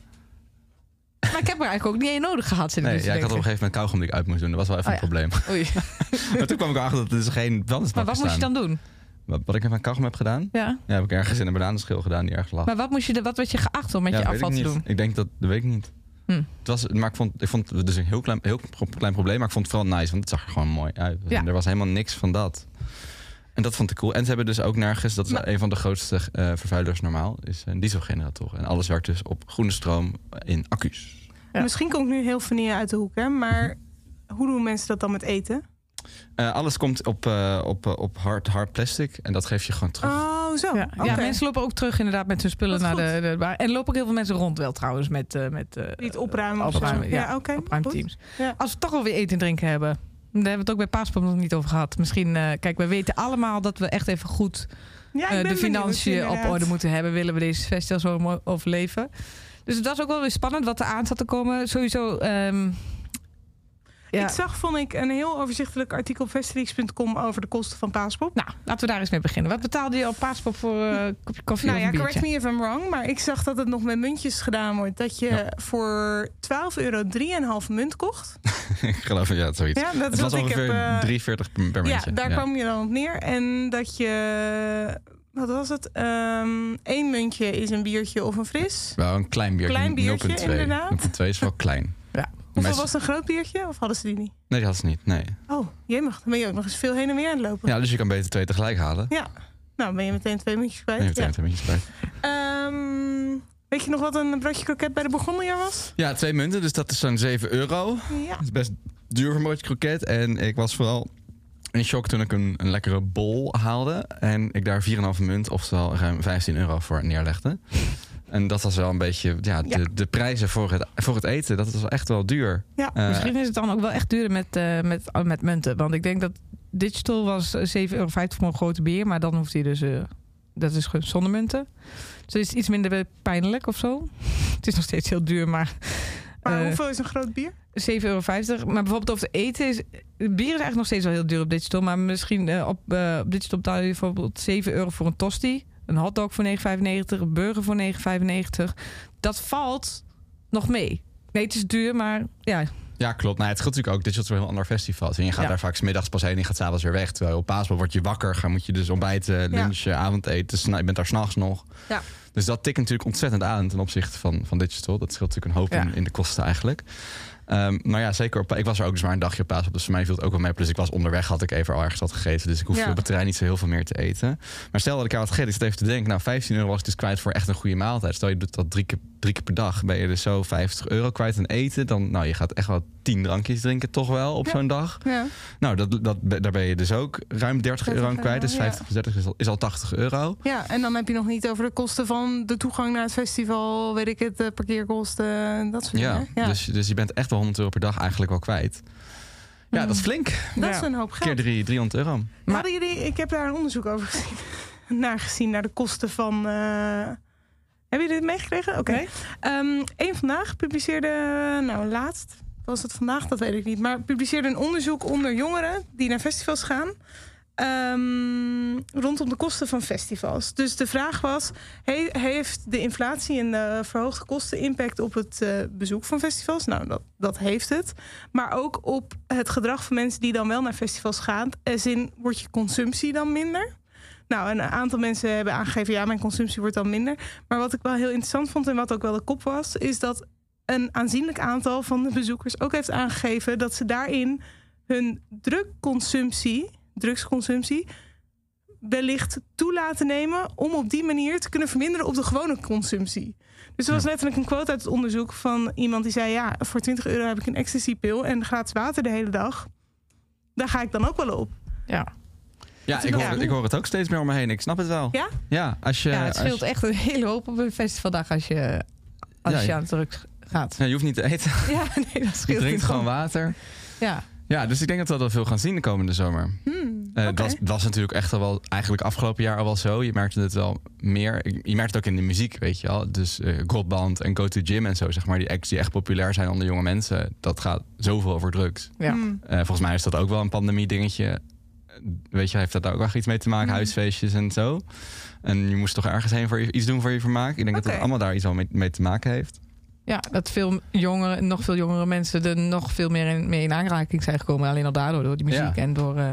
Maar ik heb er eigenlijk ook niet één nodig gehad. Zit Nee, ja, ik had op een gegeven moment kauwgom die ik uit moest doen. Dat was wel even Oh een probleem. Oei. (laughs) maar toen kwam ik erachter dat er dus geen vuilnisbak Maar wat moest je dan doen? Wat, wat ik met mijn kauwgom heb gedaan? Ja. Ja, heb ik ergens in een bananenschil gedaan die erg lag. Maar wat, moest je, wat werd je geacht om met ja, je afval te doen? Ik denk dat, dat weet ik niet. Hm. Het was, maar ik vond, ik vond het dus een heel klein, heel klein probleem, maar ik vond het vooral nice, want het zag er gewoon mooi uit. Ja. Er was helemaal niks van dat. En dat vond ik cool. En ze hebben dus ook nergens, dat is Maar- een van de grootste eh, vervuilers normaal, is een dieselgenerator. En alles werkt dus op groene stroom in accu's. Ja. Misschien kom ik nu heel vanille uit de hoek, hè, maar (laughs) hoe doen mensen dat dan met eten? Eh, alles komt op, eh, op, eh, op hard, hard plastic en dat geef je gewoon terug. Oh, zo. Ja, mensen lopen ook terug inderdaad met hun spullen naar de, de bar. En lopen ook heel veel mensen rond wel trouwens met, eh met eh, het opruimen of zo. opruimen, ja, Ja, oké. Ja. Als we toch alweer eten en drinken hebben. Daar hebben we het ook bij Paaspop nog niet over gehad. Misschien, eh, kijk, we weten allemaal dat we echt even goed eh, de benieuwd, financiën op orde moeten hebben. Willen we deze festival zo mooi overleven? Dus het was ook wel weer spannend wat er aan zat te komen. Sowieso. ehm, ja. Ik zag, vond ik, een heel overzichtelijk artikel op festileaks.com over de kosten van Paaspop. Nou, laten we daar eens mee beginnen. Wat betaalde je op Paaspop voor een kopje koffie Nou of ja, een correct me if I'm wrong, maar ik zag dat het nog met muntjes gedaan wordt. Dat je Ja. voor 12 euro 3,5 munt kocht. (laughs) ik geloof, ja, zoiets. Ja, dat het was ongeveer heb... eh, 3,40 per, per ja, muntje. daar kwam je dan op neer. En dat je wat was het? Ehm Eén muntje is een biertje of een fris. Wel een klein biertje. Klein biertje, 0,2. inderdaad. 0,2 is wel klein. Hoeveel was het, een groot biertje? Of hadden ze die niet? Nee, dat had ze niet. Nee. Oh, jemig. Dan ben je ook nog eens veel heen en weer aan het lopen. Ja, dus je kan beter twee tegelijk halen. Ja. Nou, ben je meteen twee muntjes kwijt. Nee, meteen ja. twee minuutjes bij. Ehm, weet je nog wat een broodje kroket bij de Bourgondier was? Ja, twee munten, dus dat is zo'n 7 euro. Ja. Dat is best duur voor een broodje kroket. En ik was vooral in shock toen ik een, een lekkere bol haalde. En ik daar 4,5 munt, oftewel ruim 15 euro voor neerlegde. En dat was wel een beetje ja, de, Ja. de prijzen voor het, voor het eten. Dat was echt wel duur. Ja, Eh, Misschien is het dan ook wel echt duurder met, eh, met, oh, met munten. Want ik denk dat digital was eh, 7,50 euro voor een grote bier. Maar dan hoeft hij dus... eh, dat is gewoon zonder munten. Dus het is iets minder pijnlijk of zo. (laughs) Het is nog steeds heel duur, maar... Maar eh, hoeveel is een groot bier? 7,50 euro. Maar bijvoorbeeld over het eten is... Bier is eigenlijk nog steeds wel heel duur op digital. Maar misschien eh, op, eh, op digital betaal je bijvoorbeeld 7 euro voor een tosti. Een hotdog voor 9,95. Een burger voor 9,95. Dat valt nog mee. Nee, het is duur, maar ja, Ja, klopt. Nou, het scheelt natuurlijk ook. Dit is een heel ander festival. En je gaat Ja. daar vaak 's middags pas heen en je gaat s'avonds weer weg. Terwijl op paasbal word je wakker. Dan moet je dus ontbijten, lunchen, avondeten. sna- Je bent daar s'nachts nog. Ja. Dus dat tikt natuurlijk ontzettend aan ten opzichte van, van digital. Dat scheelt natuurlijk een hoop Ja. in, in de kosten eigenlijk. Ehm, maar ja, zeker. Op, ik was er ook dus maar een dagje op paasbal. Dus voor mij viel het ook wel mee. Plus ik was onderweg, had ik even al ergens wat gegeten. Dus ik hoefde Ja. op het terrein niet zo heel veel meer te eten. Maar stel dat ik daar wat gegeten. Ik zit even te denken. Nou, 15 euro was ik dus kwijt voor echt een goede maaltijd. Stel je doet dat drie keer, drie keer per dag. Ben je dus zo 50 euro kwijt aan eten. Dan, nou, je gaat echt wel 10 drankjes drinken toch wel op Ja. zo'n dag. Ja. Nou, dat, dat, daar ben je dus ook ruim 30 euro aan 30 kwijt. Dus euro, 50 plus 30 is al, is al 80 euro. ja, en dan heb je nog niet over de kosten van de toegang naar het festival, weet ik het, de parkeerkosten, dat soort Ja, dingen. Ja, Dus, dus je bent echt wel 100 euro per dag eigenlijk wel kwijt. Ja, dat is flink. dat Ja. is een hoop geld. Keer drie, 300 euro. Maar- Hadden jullie, ik heb daar een onderzoek over gezien. (laughs) naar gezien, naar de kosten van. eh Hebben jullie dit meegekregen? Oké. Nee. Ehm, Eén vandaag publiceerde, nou laatst, was het vandaag, dat weet ik niet, maar publiceerde een onderzoek onder jongeren die naar festivals gaan. ehm, rondom de kosten van festivals. Dus de vraag was: he- heeft de inflatie en de verhoogde kosten impact op het eh, bezoek van festivals? Nou, dat, dat heeft het. Maar ook op het gedrag van mensen die dan wel naar festivals gaan. Als in, wordt je consumptie dan minder? Nou, een aantal mensen hebben aangegeven, ja, mijn consumptie wordt dan minder. Maar wat ik wel heel interessant vond en wat ook wel de kop was, is dat een aanzienlijk aantal van de bezoekers ook heeft aangegeven dat ze daarin hun drugconsumptie, drugsconsumptie, wellicht toe laten nemen om op die manier te kunnen verminderen op de gewone consumptie. Dus er was letterlijk een quote uit het onderzoek van iemand die zei: Ja, voor 20 euro heb ik een ecstasy-pil en gratis water de hele dag. Daar ga ik dan ook wel op. ja. Ja, ik hoor, het, ik hoor het ook steeds meer om me heen. Ik snap het wel. Ja? Ja, als je, ja, het scheelt je- echt een hele hoop op een festivaldag als je, als Ja, je aan het druk gaat. Ja, je hoeft niet te eten. (laughs) Ja, nee, dat scheelt. Je drinkt gewoon water. Ja, Ja, dus ik denk dat we dat wel veel gaan zien de komende zomer. Hmm, Eh, dat, was, dat was natuurlijk echt al wel, eigenlijk afgelopen jaar al wel zo. Je merkte het wel meer. Je merkt het ook in de muziek, weet je wel. Dus eh Godband en Go to Gym en zo, zeg maar. Die acts die echt populair zijn onder jonge mensen. Dat gaat zoveel over drugs. ja. Eh, volgens mij is dat ook wel een pandemie dingetje. Weet je, heeft dat ook wel iets mee te maken? Mhm. Huisfeestjes en zo. En je moest toch ergens heen voor je, iets doen voor je vermaak. Ik denk dat dat allemaal daar iets wel mee, mee te maken heeft. ja, dat veel jongeren, nog veel jongere mensen er nog veel meer in, mee in aanraking zijn gekomen. Alleen al daardoor, door die muziek Ja. en door, eh,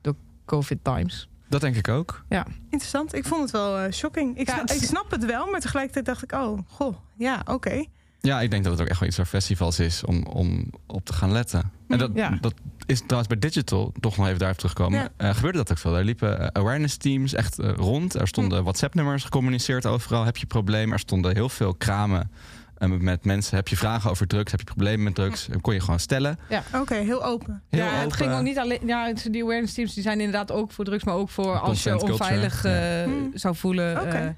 door COVID times. Dat denk ik ook. Interessant. Ik vond het wel eh, shocking. Ik, Ja, sna- het is- ik snap het wel, maar tegelijkertijd dacht ik, oh, goh, ja, oké. Ja, ik denk dat het ook echt wel iets voor festivals is om, om op te gaan letten. En dat, Ja. dat is trouwens bij Digital, toch nog even daarop terugkomen, Ja. eh, gebeurde dat ook veel. Er liepen eh, awareness teams echt eh, rond. Er stonden WhatsApp-nummers gecommuniceerd overal. Heb je problemen? Er stonden heel veel kramen met mensen. Heb je vragen over drugs? Heb je problemen met drugs? Kon je gewoon stellen. Oké, heel open. Heel ja, het ging ook niet alleen. Ja, die awareness teams die zijn inderdaad ook voor drugs, maar ook voor als je onveilig Hmm. zou voelen.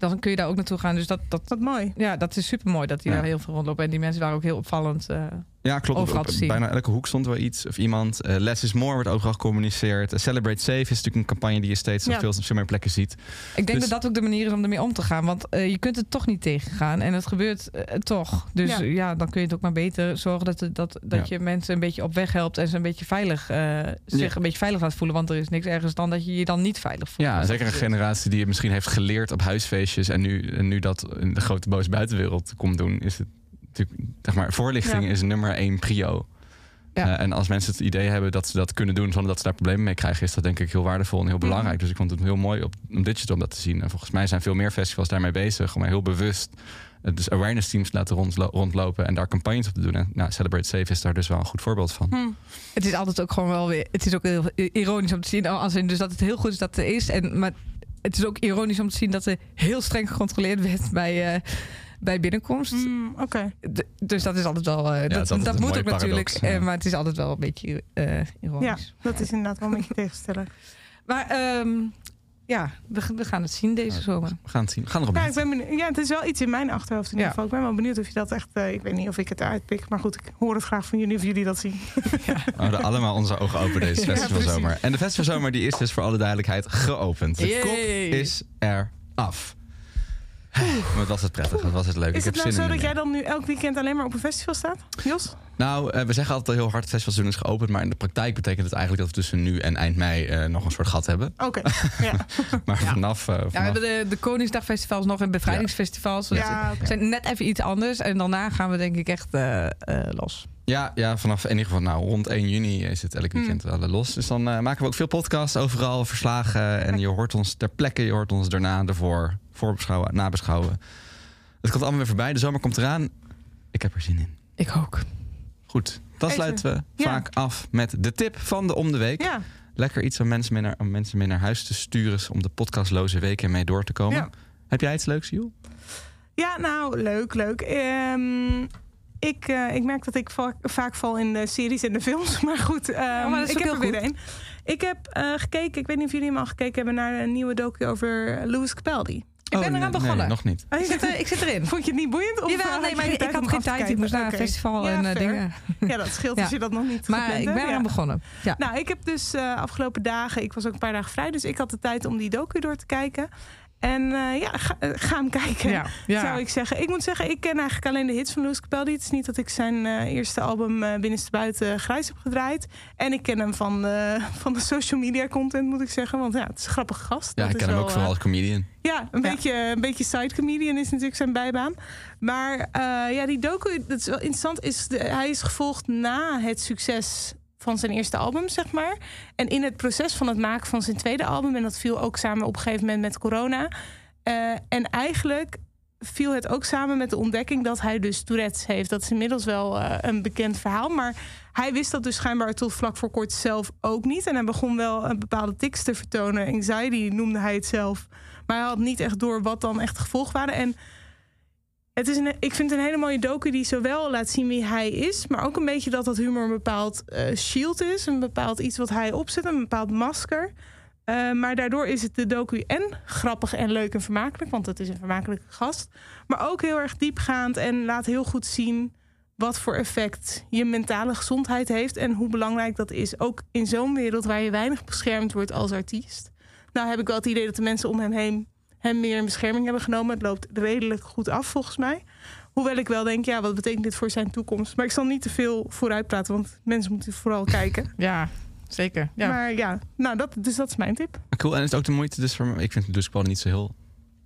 Dan kun je daar ook naartoe gaan. Dus dat, dat, Wat mooi. ja, dat is super mooi dat die Ja. daar heel veel rondlopen. En die mensen waren ook heel opvallend. eh, Ja, klopt. Overal Op, te op zien. bijna elke hoek stond wel iets of iemand. Eh, Less is more wordt overal gecommuniceerd. Eh, Celebrate Safe is natuurlijk een campagne die je steeds op Ja. veel, veel meer plekken ziet. Ik denk Dus- dat dat ook de manier is om ermee om te gaan. Want eh, je kunt het toch niet tegengaan. En het gebeurt toch. Dus Ja. ja. dan kun je het ook maar beter zorgen dat, het- dat, dat Ja. je mensen een beetje op weg helpt. En ze een beetje veilig, eh, zich Ja. een beetje veilig laat voelen. Want er is niks ergens dan dat je je dan niet veilig voelt. Ja, zeker een generatie die het misschien heeft geleerd op huisfeestjes. En nu, en nu dat in de grote boze buitenwereld komt doen, is het natuurlijk, zeg maar, voorlichting Ja. is nummer één prio. Ja. Eh, en als mensen het idee hebben dat ze dat kunnen doen zonder dat ze daar problemen mee krijgen, is dat denk ik heel waardevol en heel belangrijk. Dus ik vond het heel mooi op, om digital om dat te zien. En volgens mij zijn veel meer festivals daarmee bezig om heel bewust eh, dus awareness teams te laten rondlo- rondlopen en daar campagnes op te doen. En nou, Celebrate Safe is daar dus wel een goed voorbeeld van. Hm. Het is altijd ook gewoon wel weer. Het is ook heel ironisch om te zien. Als in dus dat het heel goed is dat er is. En, maar het is ook ironisch om te zien dat er heel streng gecontroleerd werd bij, eh, bij binnenkomst. Hmm, Oké. Dus dat is altijd wel. eh, dat moet ook natuurlijk. ja. eh, maar het is altijd wel een beetje eh, ironisch. Ja, dat is inderdaad wel een beetje tegenstellig. (laughs) Maar ehm, ja, we, we gaan het zien deze zomer. We gaan het zien. We gaan erop Ja, ik ben benieuwd. ja, het is wel iets in mijn achterhoofd in ieder Ja. geval. Ik ben wel benieuwd of je dat echt... eh, ik weet niet of ik het uitpik, maar goed, ik hoor het graag van jullie of jullie dat zien. (laughs) We houden allemaal onze ogen open deze (laughs) Ja, festivalzomer. en de festivalzomer die is dus voor alle duidelijkheid geopend. De Yay. kop is er af. Wat was het prettig, wat was het leuk. Is ik heb het nou zin zo dat er jij dan nu elk weekend alleen maar op een festival staat? Jos? Nou, eh, we zeggen altijd heel hard, het festivalseizoen is geopend. Maar in de praktijk betekent het eigenlijk dat we tussen nu en eind mei eh, nog een soort gat hebben. Oké, (laughs) ja. Maar vanaf... eh, Ja, we hebben de, de Koningsdagfestivals nog en bevrijdingsfestivals. Dus Ja, het zijn net even iets anders. En daarna gaan we denk ik echt eh, eh, los. Ja, ja, vanaf in ieder geval nou, rond 1 juni is het elk weekend wel eh, los. Dus dan eh, maken we ook veel podcasts overal, verslagen. En je hoort ons ter plekke, je hoort ons daarna, ervoor, voorbeschouwen, nabeschouwen. Het komt allemaal weer voorbij, de zomer komt eraan. Ik heb er zin in. Ik ook. Goed, dan sluiten we Ja. vaak af met de tip van de om de week. ja. Lekker iets om mensen, mee naar, om mensen mee naar huis te sturen... om de podcastloze weken mee door te komen. Ja. Heb jij iets leuks, Joel? Ja, nou, leuk, leuk. Ehm, ik, eh, ik merk dat ik va- vaak val in de series en de films. (laughs) Maar goed, ehm, maar ik heb er weer een. Ik heb eh, gekeken, ik weet niet of jullie hem al gekeken hebben... naar een nieuwe docu over Louis Capaldi. Ik ben Oh, eraan begonnen. Nee, nog niet. Oh, Ik zit, er- ik zit erin. Vond je het niet boeiend? Of, eh, Jawel, nee, maar ik had geen tijd. Ik moest naar een festival Ja, en eh, dingen. (laughs) Ja, dat scheelt Ja. als je dat nog niet Maar ik ben Ja. eraan begonnen. Ja. Nou, ik heb dus eh, afgelopen dagen, ik was ook een paar dagen vrij, dus ik had de tijd om die docu door te kijken. En eh, ja, ga, eh, ga hem kijken, Ja, ja. zou ik zeggen. Ik moet zeggen, ik ken eigenlijk alleen de hits van Louis Capaldi. Het is niet dat ik zijn eh, eerste album eh Binnenste Buiten grijs heb gedraaid. En ik ken hem van, eh, (laughs) van de social media content, moet ik zeggen. Want ja, het is een grappige gast. Ja, Dat ik is ken hem wel, ook vooral als comedian. ja, een, Beetje, een beetje side comedian is natuurlijk zijn bijbaan. Maar eh, ja, die docu, dat is wel interessant. Is de, hij is gevolgd na het succes van zijn eerste album, zeg maar. En in het proces van het maken van zijn tweede album... en dat viel ook samen op een gegeven moment met corona... eh, en eigenlijk viel het ook samen met de ontdekking dat hij dus Tourette's heeft. Dat is inmiddels wel eh, een bekend verhaal. Maar hij wist dat dus schijnbaar tot vlak voor kort zelf ook niet. En hij begon wel een bepaalde tics te vertonen. Anxiety noemde hij het zelf. Maar hij had niet echt door wat dan echt de gevolgen waren. En het is een, ik vind het een hele mooie docu die zowel laat zien wie hij is... maar ook een beetje dat dat humor een bepaald eh, shield is. Een bepaald iets wat hij opzet, een bepaald masker... Eh, maar daardoor is het de docu en grappig en leuk en vermakelijk, want het is een vermakelijke gast. Maar ook heel erg diepgaand en laat heel goed zien wat voor effect je mentale gezondheid heeft en hoe belangrijk dat is. Ook in zo'n wereld waar je weinig beschermd wordt als artiest. Nou heb ik wel het idee dat de mensen om hem heen hem meer in bescherming hebben genomen. Het loopt redelijk goed af volgens mij. Hoewel ik wel denk, ja, wat betekent dit voor zijn toekomst? Maar ik zal niet te veel vooruit praten, want mensen moeten vooral kijken. (laughs) Ja, zeker. Ja. Maar ja, nou, dat, dus dat is mijn tip. Cool, en is het ook de moeite dus voor me? Ik vind de Duskbal niet zo heel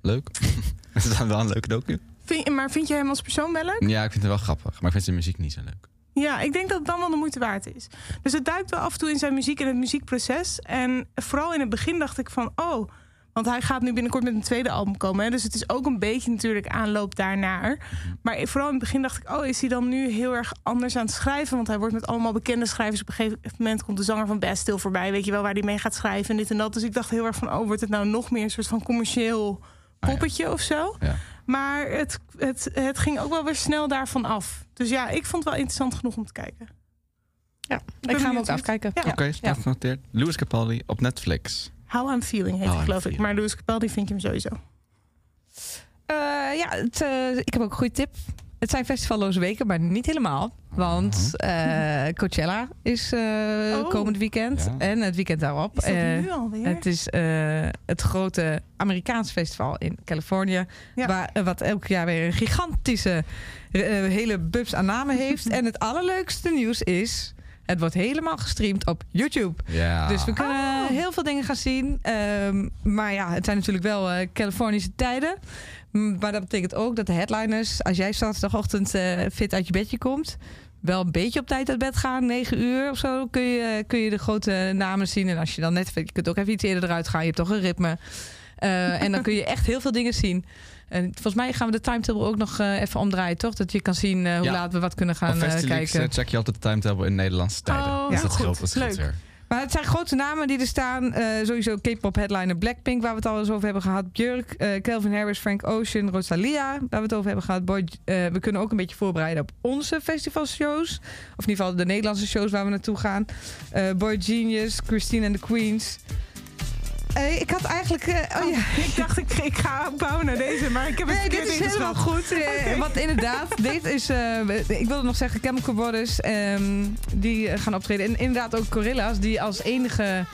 leuk. (laughs) het is dan wel een leuke docu. Vind, maar vind je hem als persoon wel leuk? Ja, ik vind het wel grappig, maar ik vind zijn muziek niet zo leuk. Ja, ik denk dat het dan wel de moeite waard is. Dus het duikt wel af en toe in zijn muziek en het muziekproces. En vooral in het begin dacht ik van, oh... Want hij gaat nu binnenkort met een tweede album komen. Hè? Dus het is ook een beetje natuurlijk aanloop daarnaar. Maar vooral in het begin dacht ik... oh, is hij dan nu heel erg anders aan het schrijven? Want hij wordt met allemaal bekende schrijvers... op een gegeven moment komt de zanger van Best Stil voorbij... weet je wel, waar hij mee gaat schrijven en dit en dat. Dus ik dacht heel erg van... oh, wordt het nou nog meer een soort van commercieel poppetje of zo? Ja. Maar het, het, het ging ook wel weer snel daarvan af. Dus ja, ik vond het wel interessant genoeg om te kijken. ja. ben Ik ga hem ook afkijken. Ja. Ja. Oké, staat genoteerd. Louis Capaldi op Netflix. How I'm Feeling heet How geloof ik. Maar Louis Capaldi vind je hem sowieso. Eh, ja, het, eh, ik heb ook een goede tip. Het zijn festivalloze weken, maar niet helemaal. Want eh, Coachella is eh, Oh. komend weekend. Ja. En het weekend daarop. Is dat nu alweer? het is eh, het grote Amerikaans festival in Californië. Ja. Waar, wat elk jaar weer een gigantische hele bubs aan namen heeft. (laughs) en het allerleukste nieuws is... Het wordt helemaal gestreamd op YouTube. Ja. Dus we kunnen Oh. heel veel dingen gaan zien. Ehm, maar ja, het zijn natuurlijk wel eh, Californische tijden. Maar dat betekent ook dat de headliners, als jij zaterdagochtend eh fit uit je bedje komt, wel een beetje op tijd uit bed gaan, 9 uur of zo, kun je, kun je de grote namen zien. En als je dan net, je kunt ook even iets eerder eruit gaan, je hebt toch een ritme. Eh, en dan kun je echt heel veel dingen zien. En volgens mij gaan we de timetable ook nog eh, even omdraaien, toch? Dat je kan zien eh, hoe Ja. laat we wat kunnen gaan eh, kijken. check je altijd de timetable in Nederlandse tijden. Oh, dus heel dat scheelt, goed. dat scheelt Leuk. weer. Maar het zijn grote namen die er staan. Sowieso K-pop headliner Blackpink, waar we het al eens over hebben gehad. Björk, eh, Calvin Harris, Frank Ocean, Rosalia, waar we het over hebben gehad. Boy, we kunnen ook een beetje voorbereiden op onze festivalshows. Of in ieder geval de Nederlandse shows waar we naartoe gaan. Boy Genius, Christine and the Queens. Eh, ik had eigenlijk... eh, oh ja. Ik dacht, ik, ik ga bouwen naar deze, maar ik heb het Nee, dit is helemaal goed. Eh, Want inderdaad, (laughs) dit is. eh, ik wilde nog zeggen, Chemical Brothers. ehm, die gaan optreden. En inderdaad ook Gorilla's, die als enige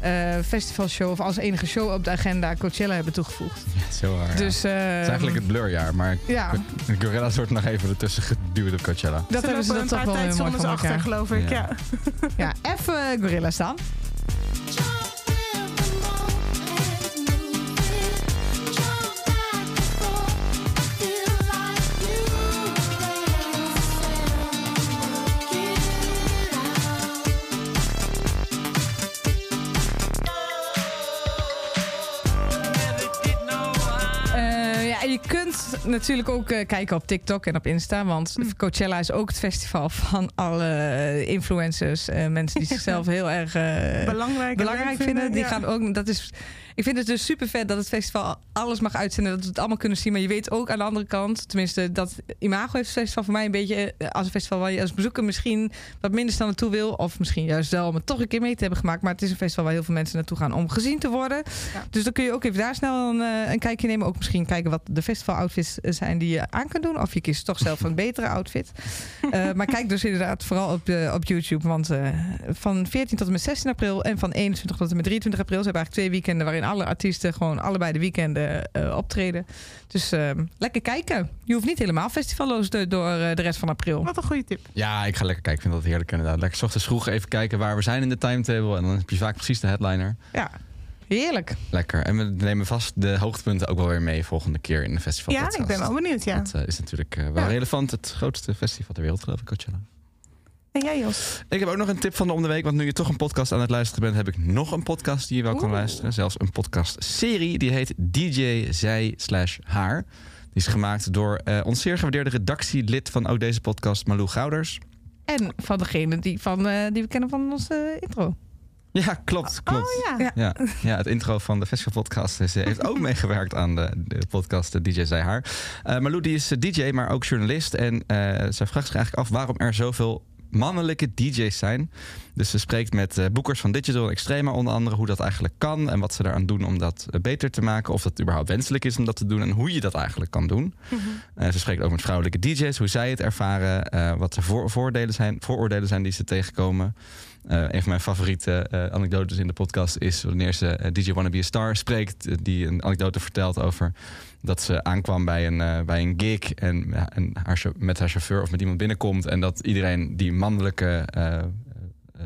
eh, festivalshow of als enige show op de agenda Coachella hebben toegevoegd. Ja, zo waar. ja. Dus. het is eigenlijk het blurjaar, maar Ja, Gorilla's wordt nog even ertussen geduwd op Coachella. dat Ze hebben ze een toch wel weer mooi tijdzones van achter, geloof ik. Ja. Ja. Ja, even Gorilla's dan. Natuurlijk ook eh, kijken op TikTok en op Insta. Want Coachella is ook het festival van alle influencers. eh, mensen die (laughs) zichzelf heel erg eh, Belangrijk, vinden. Die ja. gaan ook. Dat is, ik vind het dus super vet dat het festival alles mag uitzenden. Dat we het allemaal kunnen zien. Maar je weet ook aan de andere kant, tenminste, dat Imago heeft het festival voor mij een beetje eh, als een festival waar je als bezoeker misschien wat minder snel naartoe wil. Of misschien juist wel om het toch een keer mee te hebben gemaakt. Maar het is een festival waar heel veel mensen naartoe gaan om gezien te worden. Ja. Dus dan kun je ook even daar snel een, eh, een kijkje nemen. Ook misschien kijken wat de festival outfits zijn die je aan kunt doen. Of je kiest toch zelf een (laughs) betere outfit. Eh, maar kijk dus inderdaad vooral op, op YouTube. Want eh, van 14 tot en met 16 april en van 21 tot en met 23 april... ze hebben eigenlijk twee weekenden waarin alle artiesten... gewoon allebei de weekenden eh, optreden. Dus eh, lekker kijken. Je hoeft niet helemaal festivalloos de- door eh, de rest van april. Wat een goede tip. Ja, ik ga lekker kijken. Ik vind dat heerlijk inderdaad. Lekker 's ochtends vroeg even kijken waar we zijn in de timetable. En dan heb je vaak precies de headliner. Ja, heerlijk. Lekker. En we nemen vast de hoogtepunten ook wel weer mee volgende keer in de festival. Ja, ik ben wel benieuwd, ja. Dat eh, is natuurlijk eh, wel Ja. relevant. Het grootste festival ter wereld, geloof ik, Coachella. En jij, Jos? Ik heb ook nog een tip van de om de week. Want nu je toch een podcast aan het luisteren bent, heb ik nog een podcast die je wel kan luisteren. Zelfs een podcast-serie. Die heet DJ Zij slash Haar. Die is gemaakt door eh, ons zeer gewaardeerde redactielid van ook deze podcast, Malou Gouders. En van degene die, van, eh, die we kennen van onze eh, intro. Ja, klopt, klopt. Oh ja. Ja. Het intro van de Festival Podcast. Ze heeft ook (laughs) meegewerkt aan de, de podcast DJ Zij Haar. Eh Malou die is DJ, maar ook journalist. En eh, zij vraagt zich eigenlijk af waarom er zoveel mannelijke DJ's zijn. Dus ze spreekt met eh, boekers van Digital en Extrema onder andere... hoe dat eigenlijk kan en wat ze daaraan doen om dat eh, beter te maken. Of dat überhaupt wenselijk is om dat te doen en hoe je dat eigenlijk kan doen. Eh, ze spreekt ook met vrouwelijke DJ's, hoe zij het ervaren... wat de voor- voordelen zijn, vooroordelen zijn die ze tegenkomen... Eh, een van mijn favoriete eh, anekdotes in de podcast is wanneer ze eh, DJ Wanna Be a Star spreekt. die een anekdote vertelt over dat ze aankwam bij een, bij een gig en, en haar, met haar chauffeur of met iemand binnenkomt. En dat iedereen die mannelijke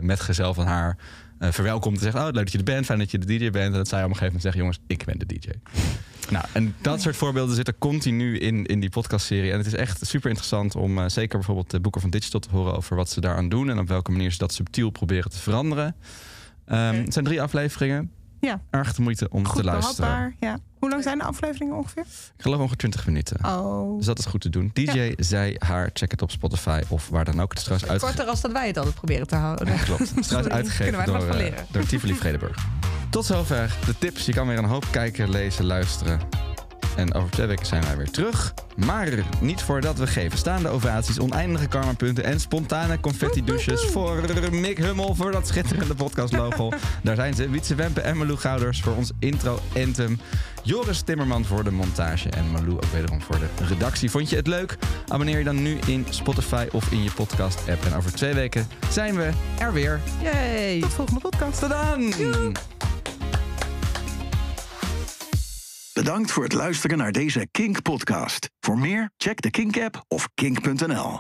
metgezel van haar verwelkomt en zegt: Oh, leuk dat je er bent, fijn dat je de DJ bent. En dat zij op een gegeven moment zegt: Jongens, ik ben de DJ. Nou, en dat soort voorbeelden zitten continu in, in die podcastserie. En het is echt super interessant om eh, zeker bijvoorbeeld de boeken van Digital te horen over wat ze daaraan doen en op welke manier ze dat subtiel proberen te veranderen. Ehm, Het zijn drie afleveringen. Ja. Erg de moeite om Goed te luisteren. behapbaar. Ja. Hoe lang zijn de afleveringen ongeveer? Ik geloof ongeveer 20 minuten. Oh. Dus dat is goed te doen. DJ, zij, haar, check het op Spotify of waar dan ook. Het is trouwens uitgegeven. Korter als dat wij het altijd proberen te houden. Ja, klopt. Het is trouwens Sorry. uitgegeven Kunnen wij er door, eh, leren? door Tivoli Vredeburg. Tot zover de tips. Je kan weer een hoop kijken, lezen, luisteren. En over twee weken zijn wij weer terug. Maar niet voordat we geven staande ovaties, oneindige karmapunten en spontane confetti-douches voor Mick Hummel voor dat schitterende podcastlogo. (laughs) Daar zijn ze. Wietse Wempe en Malou Gouders voor ons intro-anthem. Joris Timmerman voor de montage en Malou ook wederom voor de redactie. Vond je het leuk? Abonneer je dan nu in Spotify of in je podcast-app. En over twee weken zijn we er weer. Yay! Tot volgende podcast. Tot dan! Bedankt voor het luisteren naar deze Kink podcast. Voor meer, check de Kink app of kink.nl.